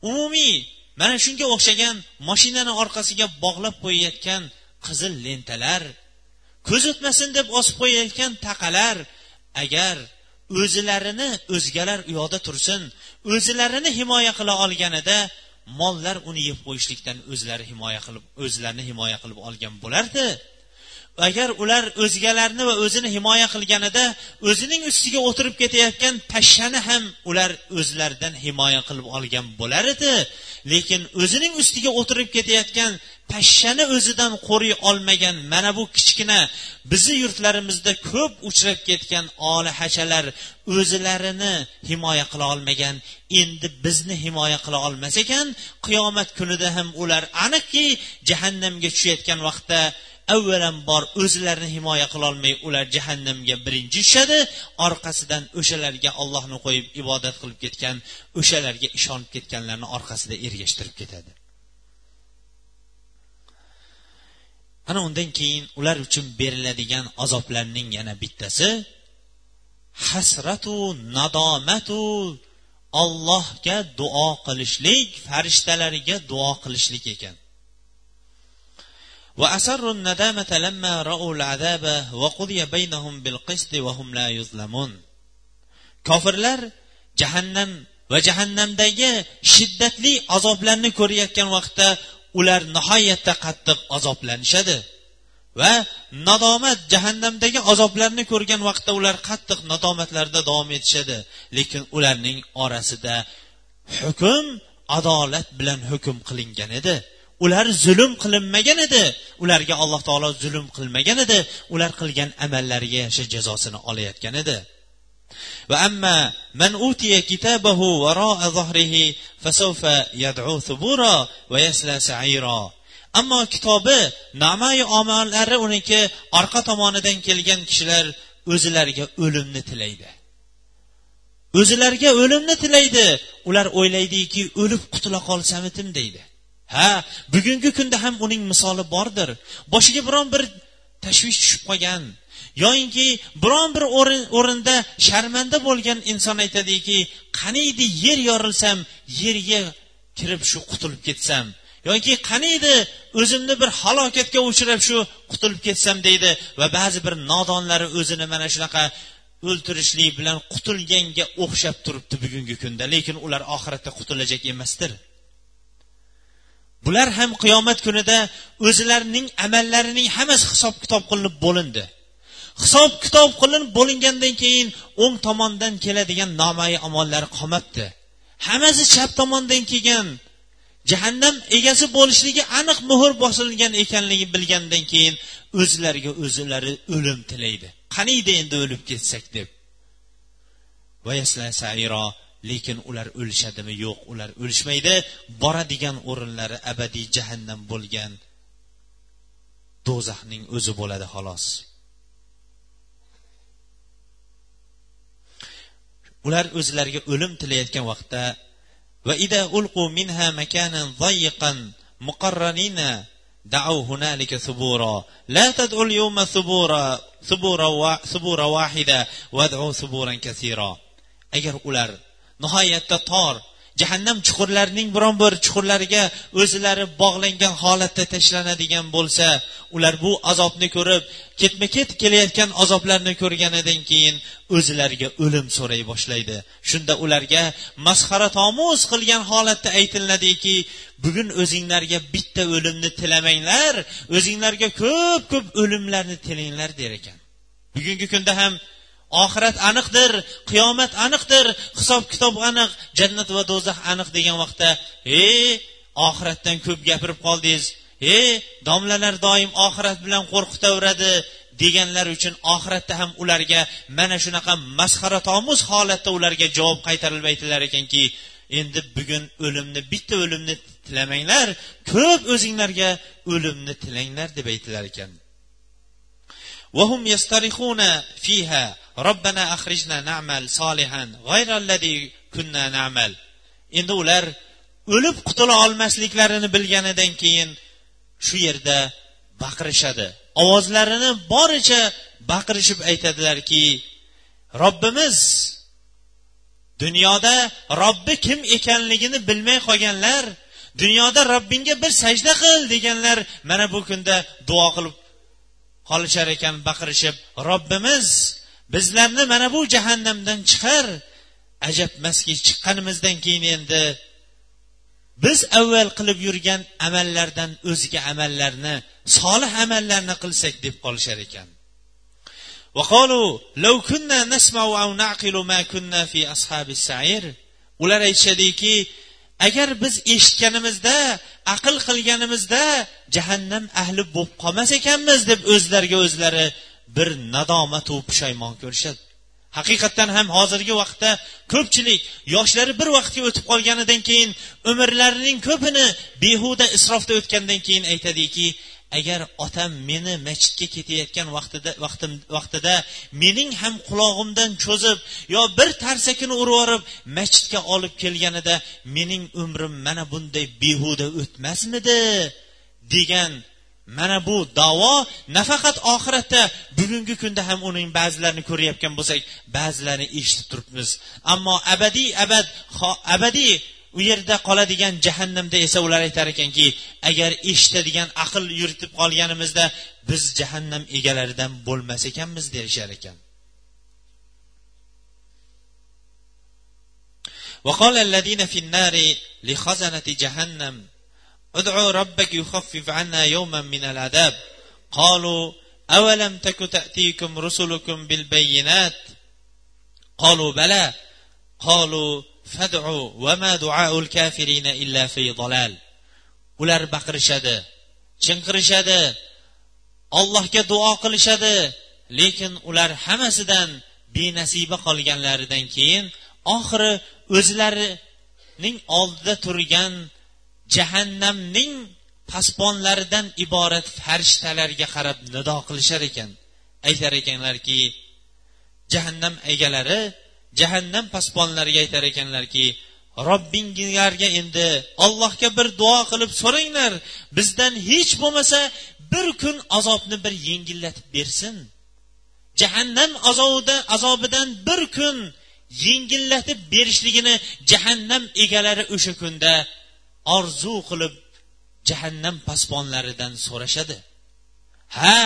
Speaker 1: umumiy mana shunga o'xshagan moshinani orqasiga bog'lab qo'yayotgan qizil lentalar ko'z o'tmasin deb osib qo'yayotgan taqalar agar o'zilarini o'zgalar u yoqda tursin o'zlarini himoya qila olganida mollar uni yeb qo'yishlikdan o'zlari himoya qilib o'zlarini himoya qilib olgan bo'lardi. Agar ular o'zgalarni va o'zini himoya qilganida o'zining ustiga o'tirib ketayotgan pashshani ham ular o'zlaridan himoya qilib olgan bo'lar edi. Lekin o'zining ustiga o'tirib ketayotgan pashshani o'zidan qo'riy olmagan mana bu kichkina bizni yurtlarimizda ko'p uchrab ketgan olihachalar o'zlarini himoya qila olmagan. Endi bizni himoya qila olmas ekan qiyomat kunida ham ular aniqki jahannamga tushayotgan vaqtda avvalambor o'zlarini himoya qilolmay ular jahannamga birinchi tushadi orqasidan o'shalarga ollohni qo'yib ibodat qilib ketgan o'shalarga ishonib ketganlarni orqasida ergashtirib ketadi. ana undan keyin ular uchun beriladigan azoblarning yana bittasi hasratu nadomatu ollohga duo qilishlik farishtalarga duo qilishlik ekan وأسروا الندامة لما رأوا العذاب وقضي بينهم بالقسط وهم لا يظلمون kofirlar jahannam va jahannamdagi shiddatli azoblarni ko'rayotgan vaqtda ular nihoyatda qattiq azoblanishadi va nadomat jahannamdagi azoblarni ko'rgan vaqtda ular qattiq nadomatlarda davom etishadi. Lekin ularning orasida hukm adolat bilan hukm qilingan edi. Ular zulm qilinmagan edi. Ularga alloh taolo zulm qilmagan edi. Ular qilgan amallariga yarasha jazosini olayotgan edi. وأما من أوتي كتابه وراء ظهره فسوف يدعو ثبورا ويسلى سعيرا ammo kitobi namai omallari uniki orqa tomonidan kelgan kishilar o'zilariga o'limni tilaydi o'zilariga o'limni tilaydi ular o'ylaydiki o'lib qutula qolsamitim deydi ha bugungi kunda ham uning misoli bordir boshiga biron bir tashvish tushib qolgan yoyinki biron bir o'rinda sharmanda bo'lgan inson aytadiki qaniydi yer yorilsam yerga kirib shu qutulib ketsam. Yoki qaniydi o'zimni bir halokatga uchrab shu qutulib ketsam deydi va ba'zi bir nodonlari o'zini mana shunaqa o'ltirishlik bilan qutulganga o'xshab turibdi bugungi kunda. Lekin ular oxiratda qutulajak emasdir. Bular ham qiyomat kunida o'zlarining amallarining hammasi hisob kitob qilinib bo'lindi. Hisob kitob qilinib bo'lingandan keyin o'ng tomondan keladigan nomai amollari qolmabdi. Hammasi chap tomondan kelgan jahannam egasi bo'lishligi aniq muhr bosilgan ekanligi bilgandan keyin o'zlariga o'zlari o'lim tilaydi. Qaniydi endi o'lib ketsak deb? Lekin ular o'lishadimi? Yo'q ular o'lishmaydi. Boradigan o'rinlari abadiy jahannam bo'lgan do'zaxning o'zi bo'ladi xolos. ular o'zlariga o'lim tilayotgan vaqtda وإذا ألقوا منها مكانا ضيقا مقرنين دعوا هنالك ثبورا لا تدعوا اليوم ثبورا ثبورا ثبورا واحدة وادعوا ثبورا كثيرا agar ular nihoyatda tor jahannam chuqurlarining biron bir chuqurlariga o'zlari bog'langan holatda tashlanadigan bo'lsa ular bu azobni ko'rib ketma ket kelayotgan azoblarni ko'rganidan keyin o'zlariga o'lim so'ray boshlaydi. Shunda ularga masxaratomuz qilgan holatda aytiladiki bugun o'zinglarga bitta o'limni tilamanglar o'zinglarga ko'p ko'p o'limlarni tilanglar der ekan. Bugungi kunda ham oxirat aniqdir qiyomat aniqdir hisob kitob aniq jannat va do'zax aniq degan vaqtda e oxiratdan ko'p gapirib qoldingiz. E domlalar doim oxirat bilan qo'rqitaveradi deganlar uchun oxiratda ham ularga mana shunaqa masxaratomuz holatda ularga javob qaytarilib aytilar ekanki endi bugun o'limni bitta o'limni tilamanglar ko'p o'zinglarga o'limni tilanglar deb aytilar ekan. وهم يسترخون فيها robbana axrijna namal solihan g'ayralladhi kunna namal endi ular o'lib qutula olmasliklarini bilganidan keyin shu yerda baqirishadi ovozlarini boricha baqirishib aytadilarki robbimiz dunyoda robbi kim ekanligini bilmay qolganlar dunyoda robbingga bir sajda qil deganlar mana bu kunda duo qilib qolishar ekan baqirishib robbimiz bizlarni mana bu jahannamdan chiqar ajabmaski chiqqanimizdan keyin endi biz avval qilib yurgan amallardan o'zga amallarni solih amallarni qilsak deb qolishar ekan. Ular aytishadiki agar biz eshitganimizda aql qilganimizda jahannam ahli bo'lib qolmas ekanmiz deb o'zlariga o'zlari bir nadomatu pushaymon ko'rishadi. Haqiqatdan ham hozirgi vaqtda ko'pchilik yoshlari bir vaqtga o'tib qolganidan keyin umrlarining ko'pini behuda isrofda o'tgandan keyin aytadiki agar otam meni masjidga ketayotgan vaqtida vaqtim vaqtida mening ham qulog'imdan cho'zib yo bir tarsakini urib yuborib masjidga olib kelganida mening umrim mana bunday behuda o'tmasmidi? degan mana bu davo nafaqat oxiratda bugungi kunda ham uning ba'zilarini ko'rayotgan bo'lsak ba'zilarini eshitib turibmiz. Ammo abadiy abad abadiy u yerda qoladigan jahannamda esa ular aytar ekanki agar eshitadigan aql yuritib qolganimizda biz jahannam egalaridan bo'lmas ekanmiz deyishar ekan وقال الذين في النار لخزنة جهنم ادعوا ربك يخفف عنا يوما من العذاب قالوا أولم تك تأتيكم رسلكم بالبينات قالوا بلى قالوا fadu vama duaul kafirina illa fi dalal ular baqirishadi chinqirishadi allohga duo qilishadi. Lekin ular hammasidan benasiba qolganlaridan keyin oxiri o'zlarining oldida turgan jahannamning pasponlaridan iborat farishtalarga qarab nido qilishar ekan. Aytar ekanlarki jahannam egalari jahannam posbonlariga aytar ekanlarki robbinglarga endi ollohga bir duo qilib so'ranglar. Bizdan hech bo'lmasa bir kun azobni bir yengillatib bersin. Jahannam azobida azobidan bir kun yengillatib berishligini jahannam egalari o'sha kunda orzu qilib jahannam pasbonlaridan so'rashadi. Ha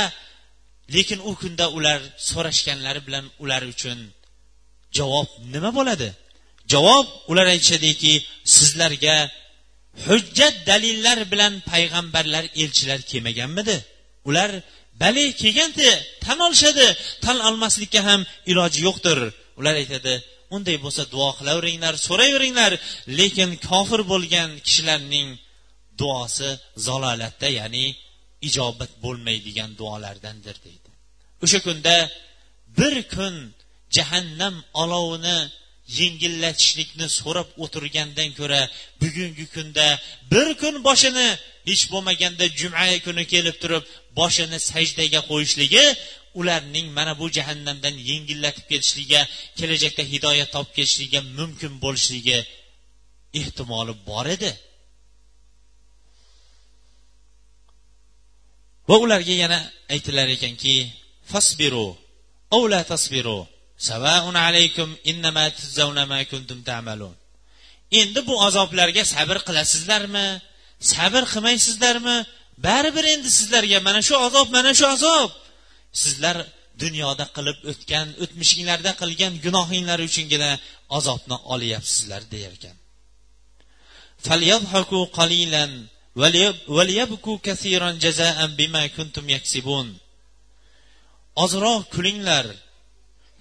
Speaker 1: lekin u kunda ular so'rashganlari bilan ular uchun javob nima bo'ladi? Javob ular aytishadiki sizlarga hujjat dalillar bilan payg'ambarlar elchilar kelmaganmidi? Ular bale kelganda tan olishadi tan olmaslikka ham iloji yo'qdir. Ular aytadi unday bo'lsa duo qilaveringlar so'rayveringlar lekin kofir bo'lgan kishilarning duosi zalolatda ya'ni ijobat bo'lmaydigan duolardandir deydi. O'sha kunda bir kun jahannam olovini yengillatishlikni so'rab o'tirgandan ko'ra bugungi kunda bir kun boshini hech bo'lmaganda juma kuni kelib turib boshini sajdaga qo'yishligi ularning mana bu jahannamdan yengillatib ketishligiga kelajakda hidoyat topib ketishligiga mumkin bo'lishligi ehtimoli bor edi. Va ularga yana aytilar ekanki fasbiru la tasbiru. Savaun alaykum innama tujzawna ma kuntum ta'malun. Endi bu azoblarga sabr qilasizlarmi? Sabr qilmaysizlarmi? Baribir endi sizlarga mana shu azob mana shu azob. Sizlar dunyoda qilib o'tgan o'tmishinglarda qilgan gunohinglar uchungina azobni olyapsizlar deyarkan. Ozroq kulinglar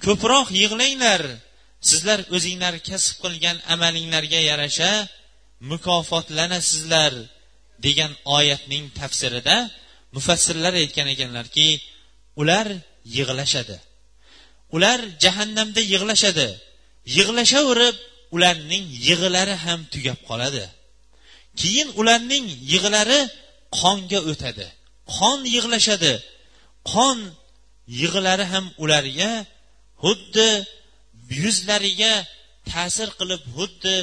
Speaker 1: ko'proq yig'langlar. Sizlar o'zinglar kasb qilgan amalinglarga yarasha mukofotlanasizlar degan oyatning tafsirida mufassirlar aytgan ekanlarki ular yig'lashadi. Ular jahannamda yig'lashadi. Yig'lashaverib ularning yig'lari ham tugab qoladi. Keyin ularning yig'lari qonga o'tadi. Qon yig'lashadi. Qon yig'lari ham ularga xuddi yuzlariga ta'sir qilib xuddi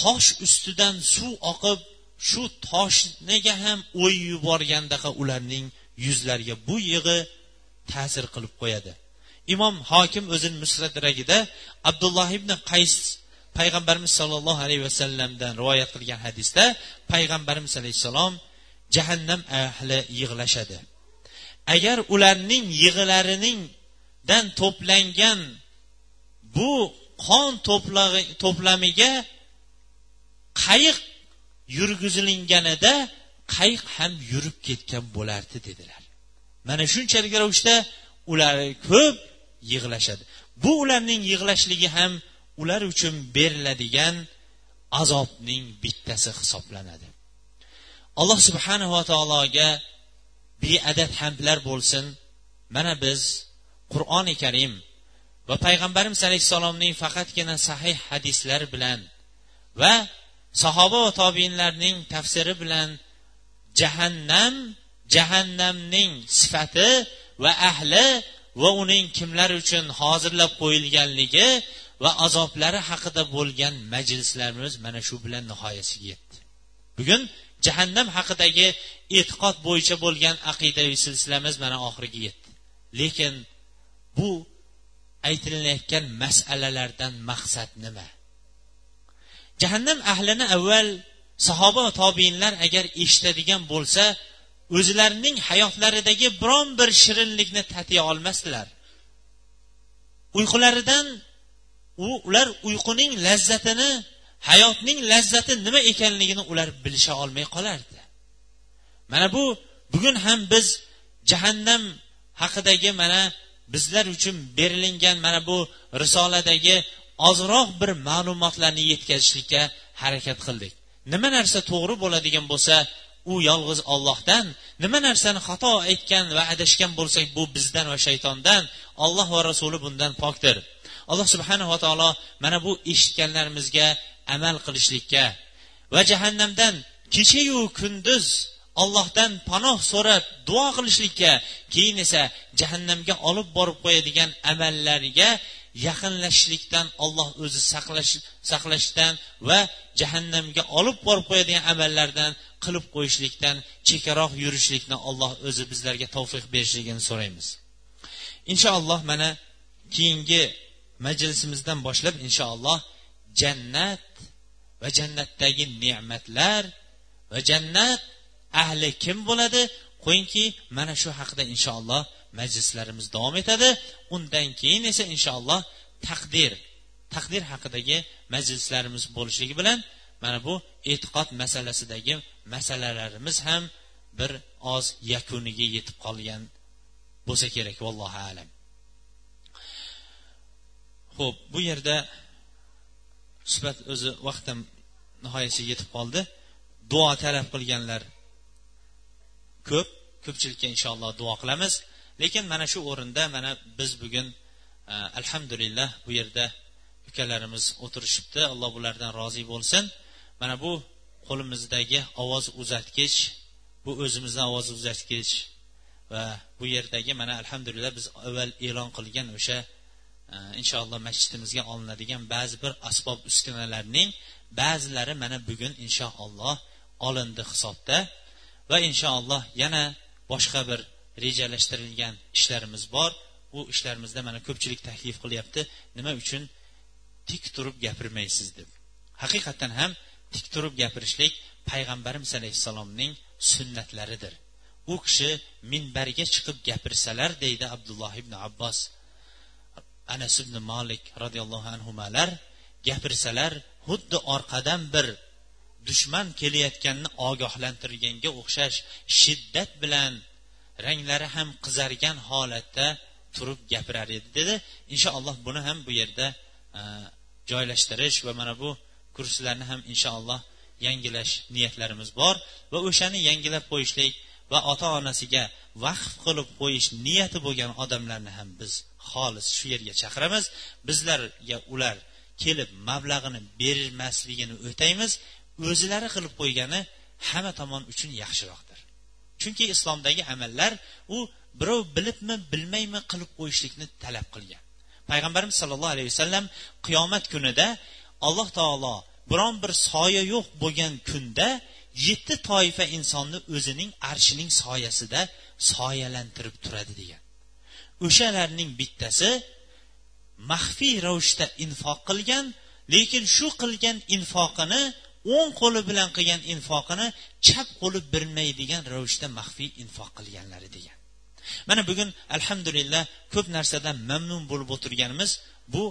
Speaker 1: tosh ustidan suv oqib shu toshniga ham o'y yuborgandaqa ularning yuzlariga bu yig'i ta'sir qilib qo'yadi. Imom hokim o'zini musradragida abdulloh ibn qays payg'ambarimiz sollallohu alayhi vasallamdan rivoyat qilgan hadisda payg'ambarimiz alayhissalom jahannam ahli yig'lashadi. Agar ularning dan to'plangan bu qon to'plamiga qayiq yurgizilinganida qayiq ham yurib ketgan bo'lardi dedilar. Mana shunchalik ravishda ular ko'p yig'lashadi. Bu ularning yig'lashligi ham ular uchun beriladigan azobning bittasi hisoblanadi. Alloh subhanava taologa beadad hamdlar bo'lsin. Mana biz qur'oni karim va payg'ambarimiz alayhissalomning faqatgina sahih hadislar bilan va sahoba va tobiinlarning tafsiri bilan jahannam jahannamning sifati va ahli va uning kimlar uchun hozirlab qo'yilganligi va azoblari haqida bo'lgan majlislarimiz mana shu bilan nihoyasiga yetdi. Bugun jahannam haqidagi e'tiqod bo'yicha bo'lgan aqidaviy silsilamiz mana oxiriga yetdi. Lekin bu aytilayotgan masalalardan maqsad nima? Jahannam ahlini avval sahoba va tobiinlar agar eshitadigan bo'lsa o'zlarining hayotlaridagi biron bir shirinlikni tatiya olmasdilar. Uyqularidan u ular uyquning lazzatini hayotning lazzati nima ekanligini ular bilisha olmay qolardi. Mana bu bugun ham biz jahannam haqidagi mana bizlar uchun berilingan mana bu risoladagi ozroq bir ma'lumotlarni yetkazishlikka harakat qildik. Nima narsa to'g'ri bo'ladigan bo'lsa u yolg'iz ollohdan nima narsani xato aytgan va adashgan bo'lsak bu bizdan va shaytondan olloh va rasuli bundan pokdir. Alloh subhanava taolo mana bu eshitganlarimizga amal qilishlikka va jahannamdan kechayu kunduz ollohdan panoh so'rab duo qilishlikka keyin esa jahannamga olib borib qo'yadigan amallarga yaqinlashishlikdan olloh o'zi saqlash saqlashdan va jahannamga olib borib qo'yadigan amallardan qilib qo'yishlikdan chekkaroq yurishlikni alloh o'zi bizlarga tavfiq berishligini so'raymiz. Inshaalloh mana keyingi majlisimizdan boshlab inshaalloh jannat va jannatdagi ne'matlar va jannat ahli kim bo'ladi? Qo'yingki mana shu haqida inshaalloh majlislarimiz davom etadi. Undan keyin esa inshaalloh taqdir taqdir haqidagi majlislarimiz bo'lishligi bilan mana bu e'tiqod masalasidagi masalalarimiz ham bir oz yakuniga yetib qolgan bo'lsa kerak vallohu alam. Ho'p bu yerda suhbat o'zi vaqtim nihoyasiga yetib qoldi. Duo talab qilganlar ko'p ko'pchilikka inshaalloh duo qilamiz. Lekin mana shu o'rinda mana biz bugun e, alhamdulillah bu yerda ukalarimiz o'tirishibdi. Alloh bulardan rozi bo'lsin. Mana bu qo'limizdagi ovoz uzatgich bu o'zimizni ovoz uzatgich va bu yerdagi mana alhamdulillah biz avval e'lon qilgan o'sha e, inshaalloh masjidimizga olinadigan ba'zi bir asbob uskunalarning ba'zilari mana bugun inshaalloh olindi hisobda. Va inshaalloh yana boshqa bir rejalashtirilgan ishlarimiz bor. U ishlarimizda mana ko'pchilik taklif qilyapti. Nima uchun? Tik turib gapirmaysiz deb. Haqiqatdan ham tik turib gapirishlik payg'ambarimiz alayhissalomning sunnatlaridir. U kishi minbarga chiqib gapirsalar deydi abdulloh ibn abbos. Anas ibn molik roziyallohu anhular gapirsalar xuddi orqadan bir dushman kelayotganini ogohlantirganga o'xshash shiddat bilan ranglari ham qizargan holatda turib gapirar edi dedi. Inshaalloh buni ham bu yerda e, joylashtirish va mana bu kurslarni ham inshaalloh yangilash niyatlarimiz bor va o'shani yangilab qo'yishlik va ota onasiga vaqf qilib qo'yish niyati bo'lgan odamlarni ham biz xolis shu yerga chaqiramiz. Bizlarga ular kelib mablag'ini bermasligini o'taymiz. O'zlari qilib qo'ygani hamma tomon uchun yaxshiroqdir. Chunki islomdagi amallar u birov bilibmi bilmaymi qilib qo'yishlikni talab qilgan. Payg'ambarimiz sollallohu alayhi vasallam qiyomat kunida alloh taolo biron bir soya yo'q bo'lgan kunda yetti toifa insonni o'zining arshining soyasida soyalantirib turadi degan. O'shalarning bittasi maxfiy ravishda infoq qilgan lekin shu qilgan infoqini o'ng qo'li bilan qilgan infoqini chap qo'li bilmaydigan ravishda maxfiy infoq qilganlari degan. Mana bugun alhamdulillah ko'p narsadan mamnun bo'lib o'tirganimiz bu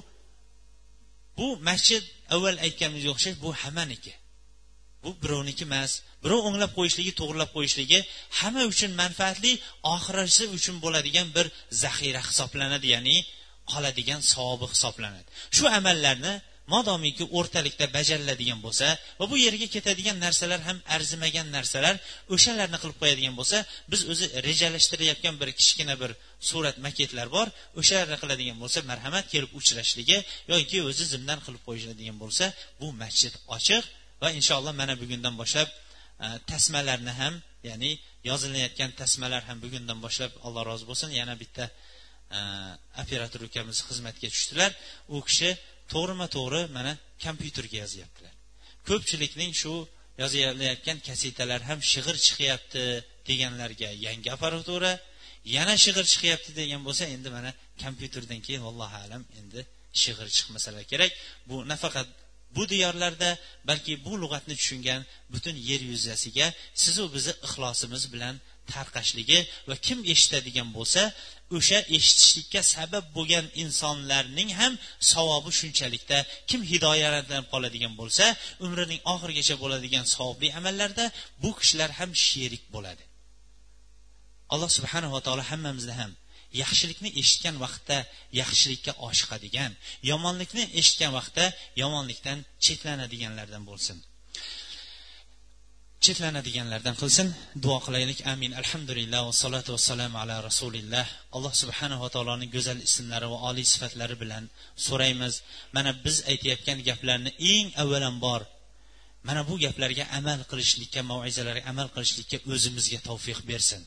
Speaker 1: bu masjid avval aytganimizga o'xshash bu hammaniki. Bu birovniki emas birov o'nglab qo'yishligi to'g'irlab qo'yishligi hamma uchun manfaatli oxirasi uchun bo'ladigan bir zaxira hisoblanadi ya'ni qoladigan savobi hisoblanadi. Shu amallarni modomiki o'rtalikda bajariladigan bo'lsa va bu yerga ketadigan narsalar ham arzimagan narsalar o'shalarni qilib qo'yadigan bo'lsa biz o'zi rejalashtirayotgan bir kichkina bir surat maketlar bor o'shalarni qiladigan bo'lsa marhamat kelib uchrashligi yoki o'zi zimdan qilib qo'yiladigan bo'lsa bu masjid ochiq va inshaalloh mana bugundan boshlab e, tasmalarni ham ya'ni yozilayotgan tasmalar ham bugundan boshlab alloh rozi bo'lsin yana bitta e, operator ukamiz xizmatga tushdilar. U kishi to'g'rima to'g'ri mana kompyuterga yozyaptilar. Ko'pchilikning shu yozilayotgan kasetalar ham shig'ir chiqyapti deganlarga yangi apparatura yana shig'ir chiqyapti degan bo'lsa endi mana kompyuterdan keyin allohu alam endi shig'ir chiqmasalar kerak. Bu nafaqat bu diyorlarda balki bu lug'atni tushungan butun yer yuzasiga sizu bizni ixlosimiz bilan tarqashligi va kim eshitadigan bo'lsa o'sha eshitishlikka sabab bo'lgan insonlarning ham savobi shunchalikda kim hidoyatlanib qoladigan bo'lsa umrining oxirigacha bo'ladigan savobli amallarda bu kishilar ham sherik bo'ladi. Alloh subhanava taolo hammamizni ham yaxshilikni eshitgan vaqtda yaxshilikka oshiqadigan yomonlikni eshitgan vaqtda yomonlikdan chetlanadiganlardan bo'lsin. Chetlanadiganlardan qilsin. Duo qilaylik. Amin. Alhamdulillah vassalotu vassalamu ala rasulilloh alloh subhanava taoloning go'zal ismlari va oliy sifatlari bilan so'raymiz. Mana biz aytayotgan gaplarni eng avvalambor mana bu gaplarga amal qilishlikka maizalarga amal qilishlikka o'zimizga tavfiq bersin.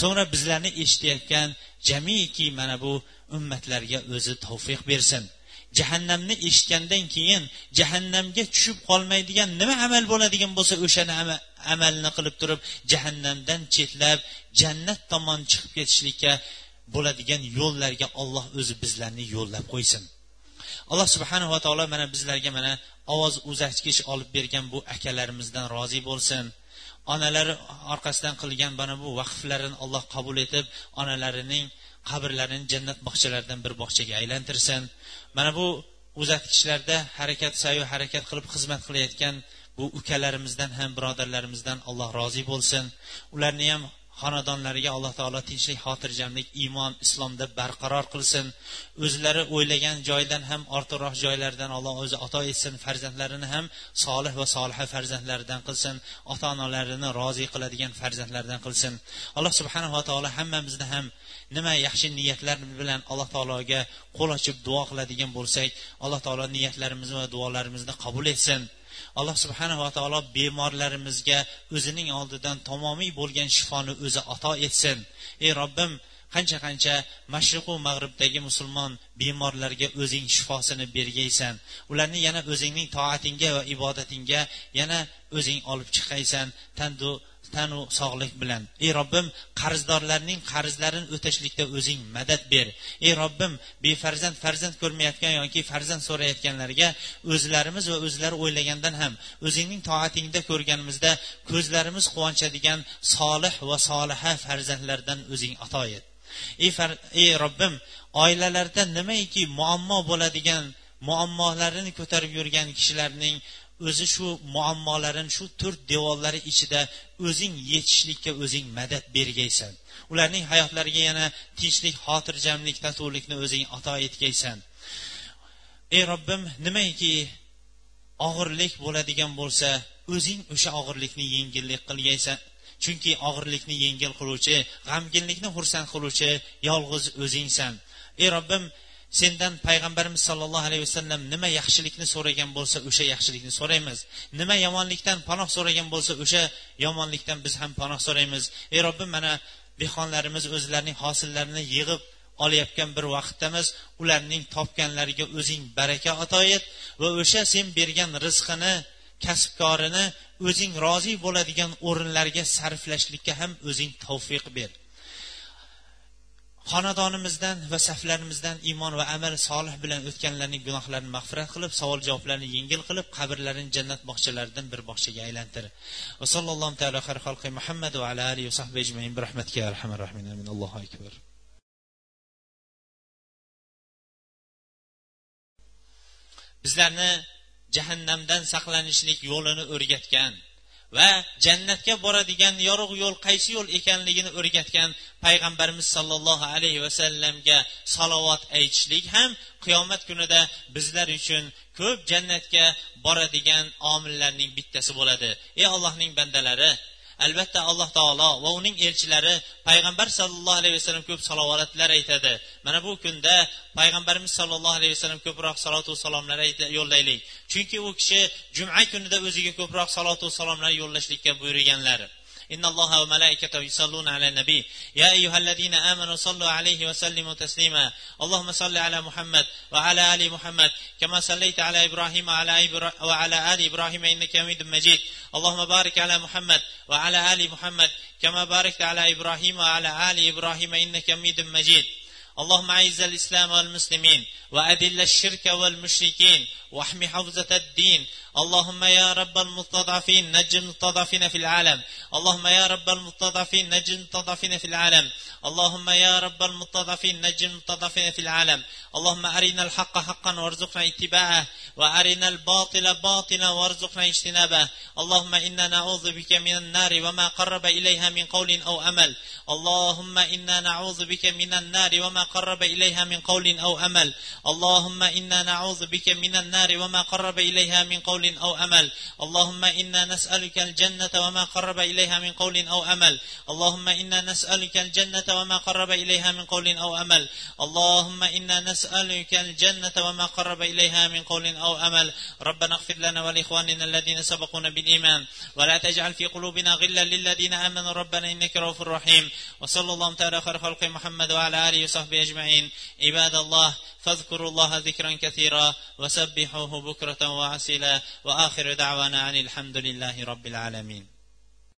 Speaker 1: So'ngra bizlarni eshitayotgan jamiki mana bu ummatlarga o'zi tavfiq bersin. Jahannamni eshitgandan keyin jahannamga tushib qolmaydigan nima amal bo'ladigan bo'lsa o'shani amalni qilib turib jahannamdan chetlab jannat tomon chiqib ketishlikka bo'ladigan yo'llarga olloh o'zi bizlarni yo'llab qo'ysin. Alloh subhanava taolo mana bizlarga mana ovoz uzatgich olib bergan bu akalarimizdan rozi bo'lsin. Onalari orqasidan qilgan mana bu vaqflarini alloh qabul etib onalarining qabrlarini jannat bog'chalaridan bir bog'chaga aylantirsin. Mana bu uzatgichlarda harakat sayu harakat qilib xizmat qilayotgan bu ukalarimizdan ham birodarlarimizdan alloh rozi bo'lsin. Ularni ham xonadonlariga alloh taolo tinchlik xotirjamlik iymon islomda barqaror qilsin. O'zlari o'ylagan joydan ham ortiqroq joylardan alloh o'zi ato etsin farzandlarini ham solih va soliha farzandlaridan qilsin. Ota onalarini rozi qiladigan farzandlardan qilsin. Alloh subhanava taolo hammamizni ham nima yaxshi niyatlar bilan alloh taologa qo'l ochib duo qiladigan bo'lsak alloh taolo niyatlarimizni va duolarimizni qabul etsin. Alloh subhanava taolo bemorlarimizga o'zining oldidan tamomiy bo'lgan shifoni o'zi ato etsin. Ey robbim qancha qancha mashriqu mag'ribdagi musulmon bemorlarga o'zing shifosini bergaysan. Ularni yana o'zingning toatingga va ibodatingga yana o'zing olib chiqaysan. Tandu tanu sog'lik bilan. Ey robbim qarzdorlarning qarzlarini o'tashlikda o'zing madad ber. Ey robbim befarzand farzand ko'rmayotgan yoki farzand so'rayotganlarga o'zlarimiz va o'zlari o'ylagandan ham o'zingning toatingda ko'rganimizda ko'zlarimiz quvonchadigan solih va soliha farzandlardan o'zing ato et. Ey, ey robbim oilalarda nimaiki muammo bo'ladigan muammolarini ko'tarib yurgan kishilarning o'zi shu muammolarini shu to'rt devorlari ichida o'zing yetishlikka o'zing madad bergaysan. Ularning hayotlariga yana tinchlik xotirjamlik totuvlikni o'zing ato etgaysan ey robbim nimaiki og'irlik bo'ladigan bo'lsa o'zing o'sha og'irlikni yengillik qilgaysan. Chunki og'irlikni yengil qiluvchi g'amginlikni xursand qiluvchi yolg'iz o'zingsan. Ey robbim sendan payg'ambarimiz sollallohu alayhi vasallam nima yaxshilikni so'ragan bo'lsa o'sha yaxshilikni so'raymiz. Nima yomonlikdan panoh so'ragan bo'lsa o'sha yomonlikdan biz ham panoh so'raymiz. Ey robbim mana dehqonlarimiz o'zlarining hosillarini yig'ib olayotgan bir vaqtdamiz. Ularning topganlariga o'zing baraka ato et va o'sha sen bergan rizqini kasbkorini o'zing rozi bo'ladigan o'rinlarga sarflashlikka ham o'zing tavfiq ber. Xonadonimizdan va saflarimizdan iymon va amal solih bilan o'tganlarning gunohlarini mag'firat qilib savol javoblarni yengil qilib qabrlarini jannat bog'chalaridan bir bog'chaga aylantir. Va sallallohu taala xalqi muhammad va ala alihi va sahbi ajmain. Bi rahmatika arhamar rohimin. Amin. Allohu akbar. Bizlarni jahannamdan saqlanishlik yo'lini o'rgatgan va jannatga boradigan yorug' yo'l qaysi yo'l ekanligini o'rgatgan payg'ambarimiz sollallohu alayhi vasallamga salovat aytishlik ham qiyomat kunida bizlar uchun ko'p jannatga boradigan omillarning bittasi bo'ladi. Ey allohning bandalari albatta alloh taolo va uning elchilari payg'ambar sallallohu alayhi vasallam ko'p salovatlar aytadi. Mana bu kunda payg'ambarimiz sollallohu alayhi vasallam ko'proq salotu salomlar yo'llaylik. Chunki u kishi juma kunida o'ziga ko'proq salotu salomlar yo'llashlikka buyurganlar. إن الله وملائكته يصلون على النبي. يا أيها الذين آمنوا صلوا عليه وسلموا تسليما. اللهم صل على محمد وعلى آل محمد كما صليت على إبراهيم وعلى, وعلى آل إبراهيم إنك حميد مجيد. اللهم بارك على محمد وعلى آل محمد كما باركت على إبراهيم وعلى آل إبراهيم إنك حميد مجيد. اللهم أعز الإسلام والمسلمين وأذل الشرك والمشركين واحم حوزة الدين اللهم يا رب المستضعفين نج المستضعفين في العالم. اللهم يا رب المستضعفين نج المستضعفين في العالم. اللهم يا رب المستضعفين نج المستضعفين في العالم. اللهم أرنا الحق حقا وارزقنا اتباعه وأرنا الباطل باطلا وارزقنا اجتنابه. اللهم إنا نعوذ بك من النار وما قرب إليها من قول أو أمل. اللهم إنا نعوذ بك من النار وما قرب إليها من قول أو أمل. اللهم إنا نعوذ بك من النار وما قرب إليها من قول قول أو أمل. اللهم إنا نسألك الجنة وما قرب إليها من قول أو أمل. اللهم إنا نسألك الجنة وما قرب إليها من قول أو أمل. اللهم إنا نسألك الجنة وما قرب إليها من قول أو أمل. ربنا اغفر لنا ولإخواننا الذين سبقونا بالإيمان. ولا تجعل في قلوبنا غلا للذين آمنوا. ربنا إنك رؤوف رحيم. وصلى الله تعالى خير خلق محمد وعلى آله وصحبه أجمعين. عباد الله فاذكروا الله ذكرا كثيرا وسبحوه بكرة وعسلا وآخر دعوانا عن الحمد لله رب العالمين.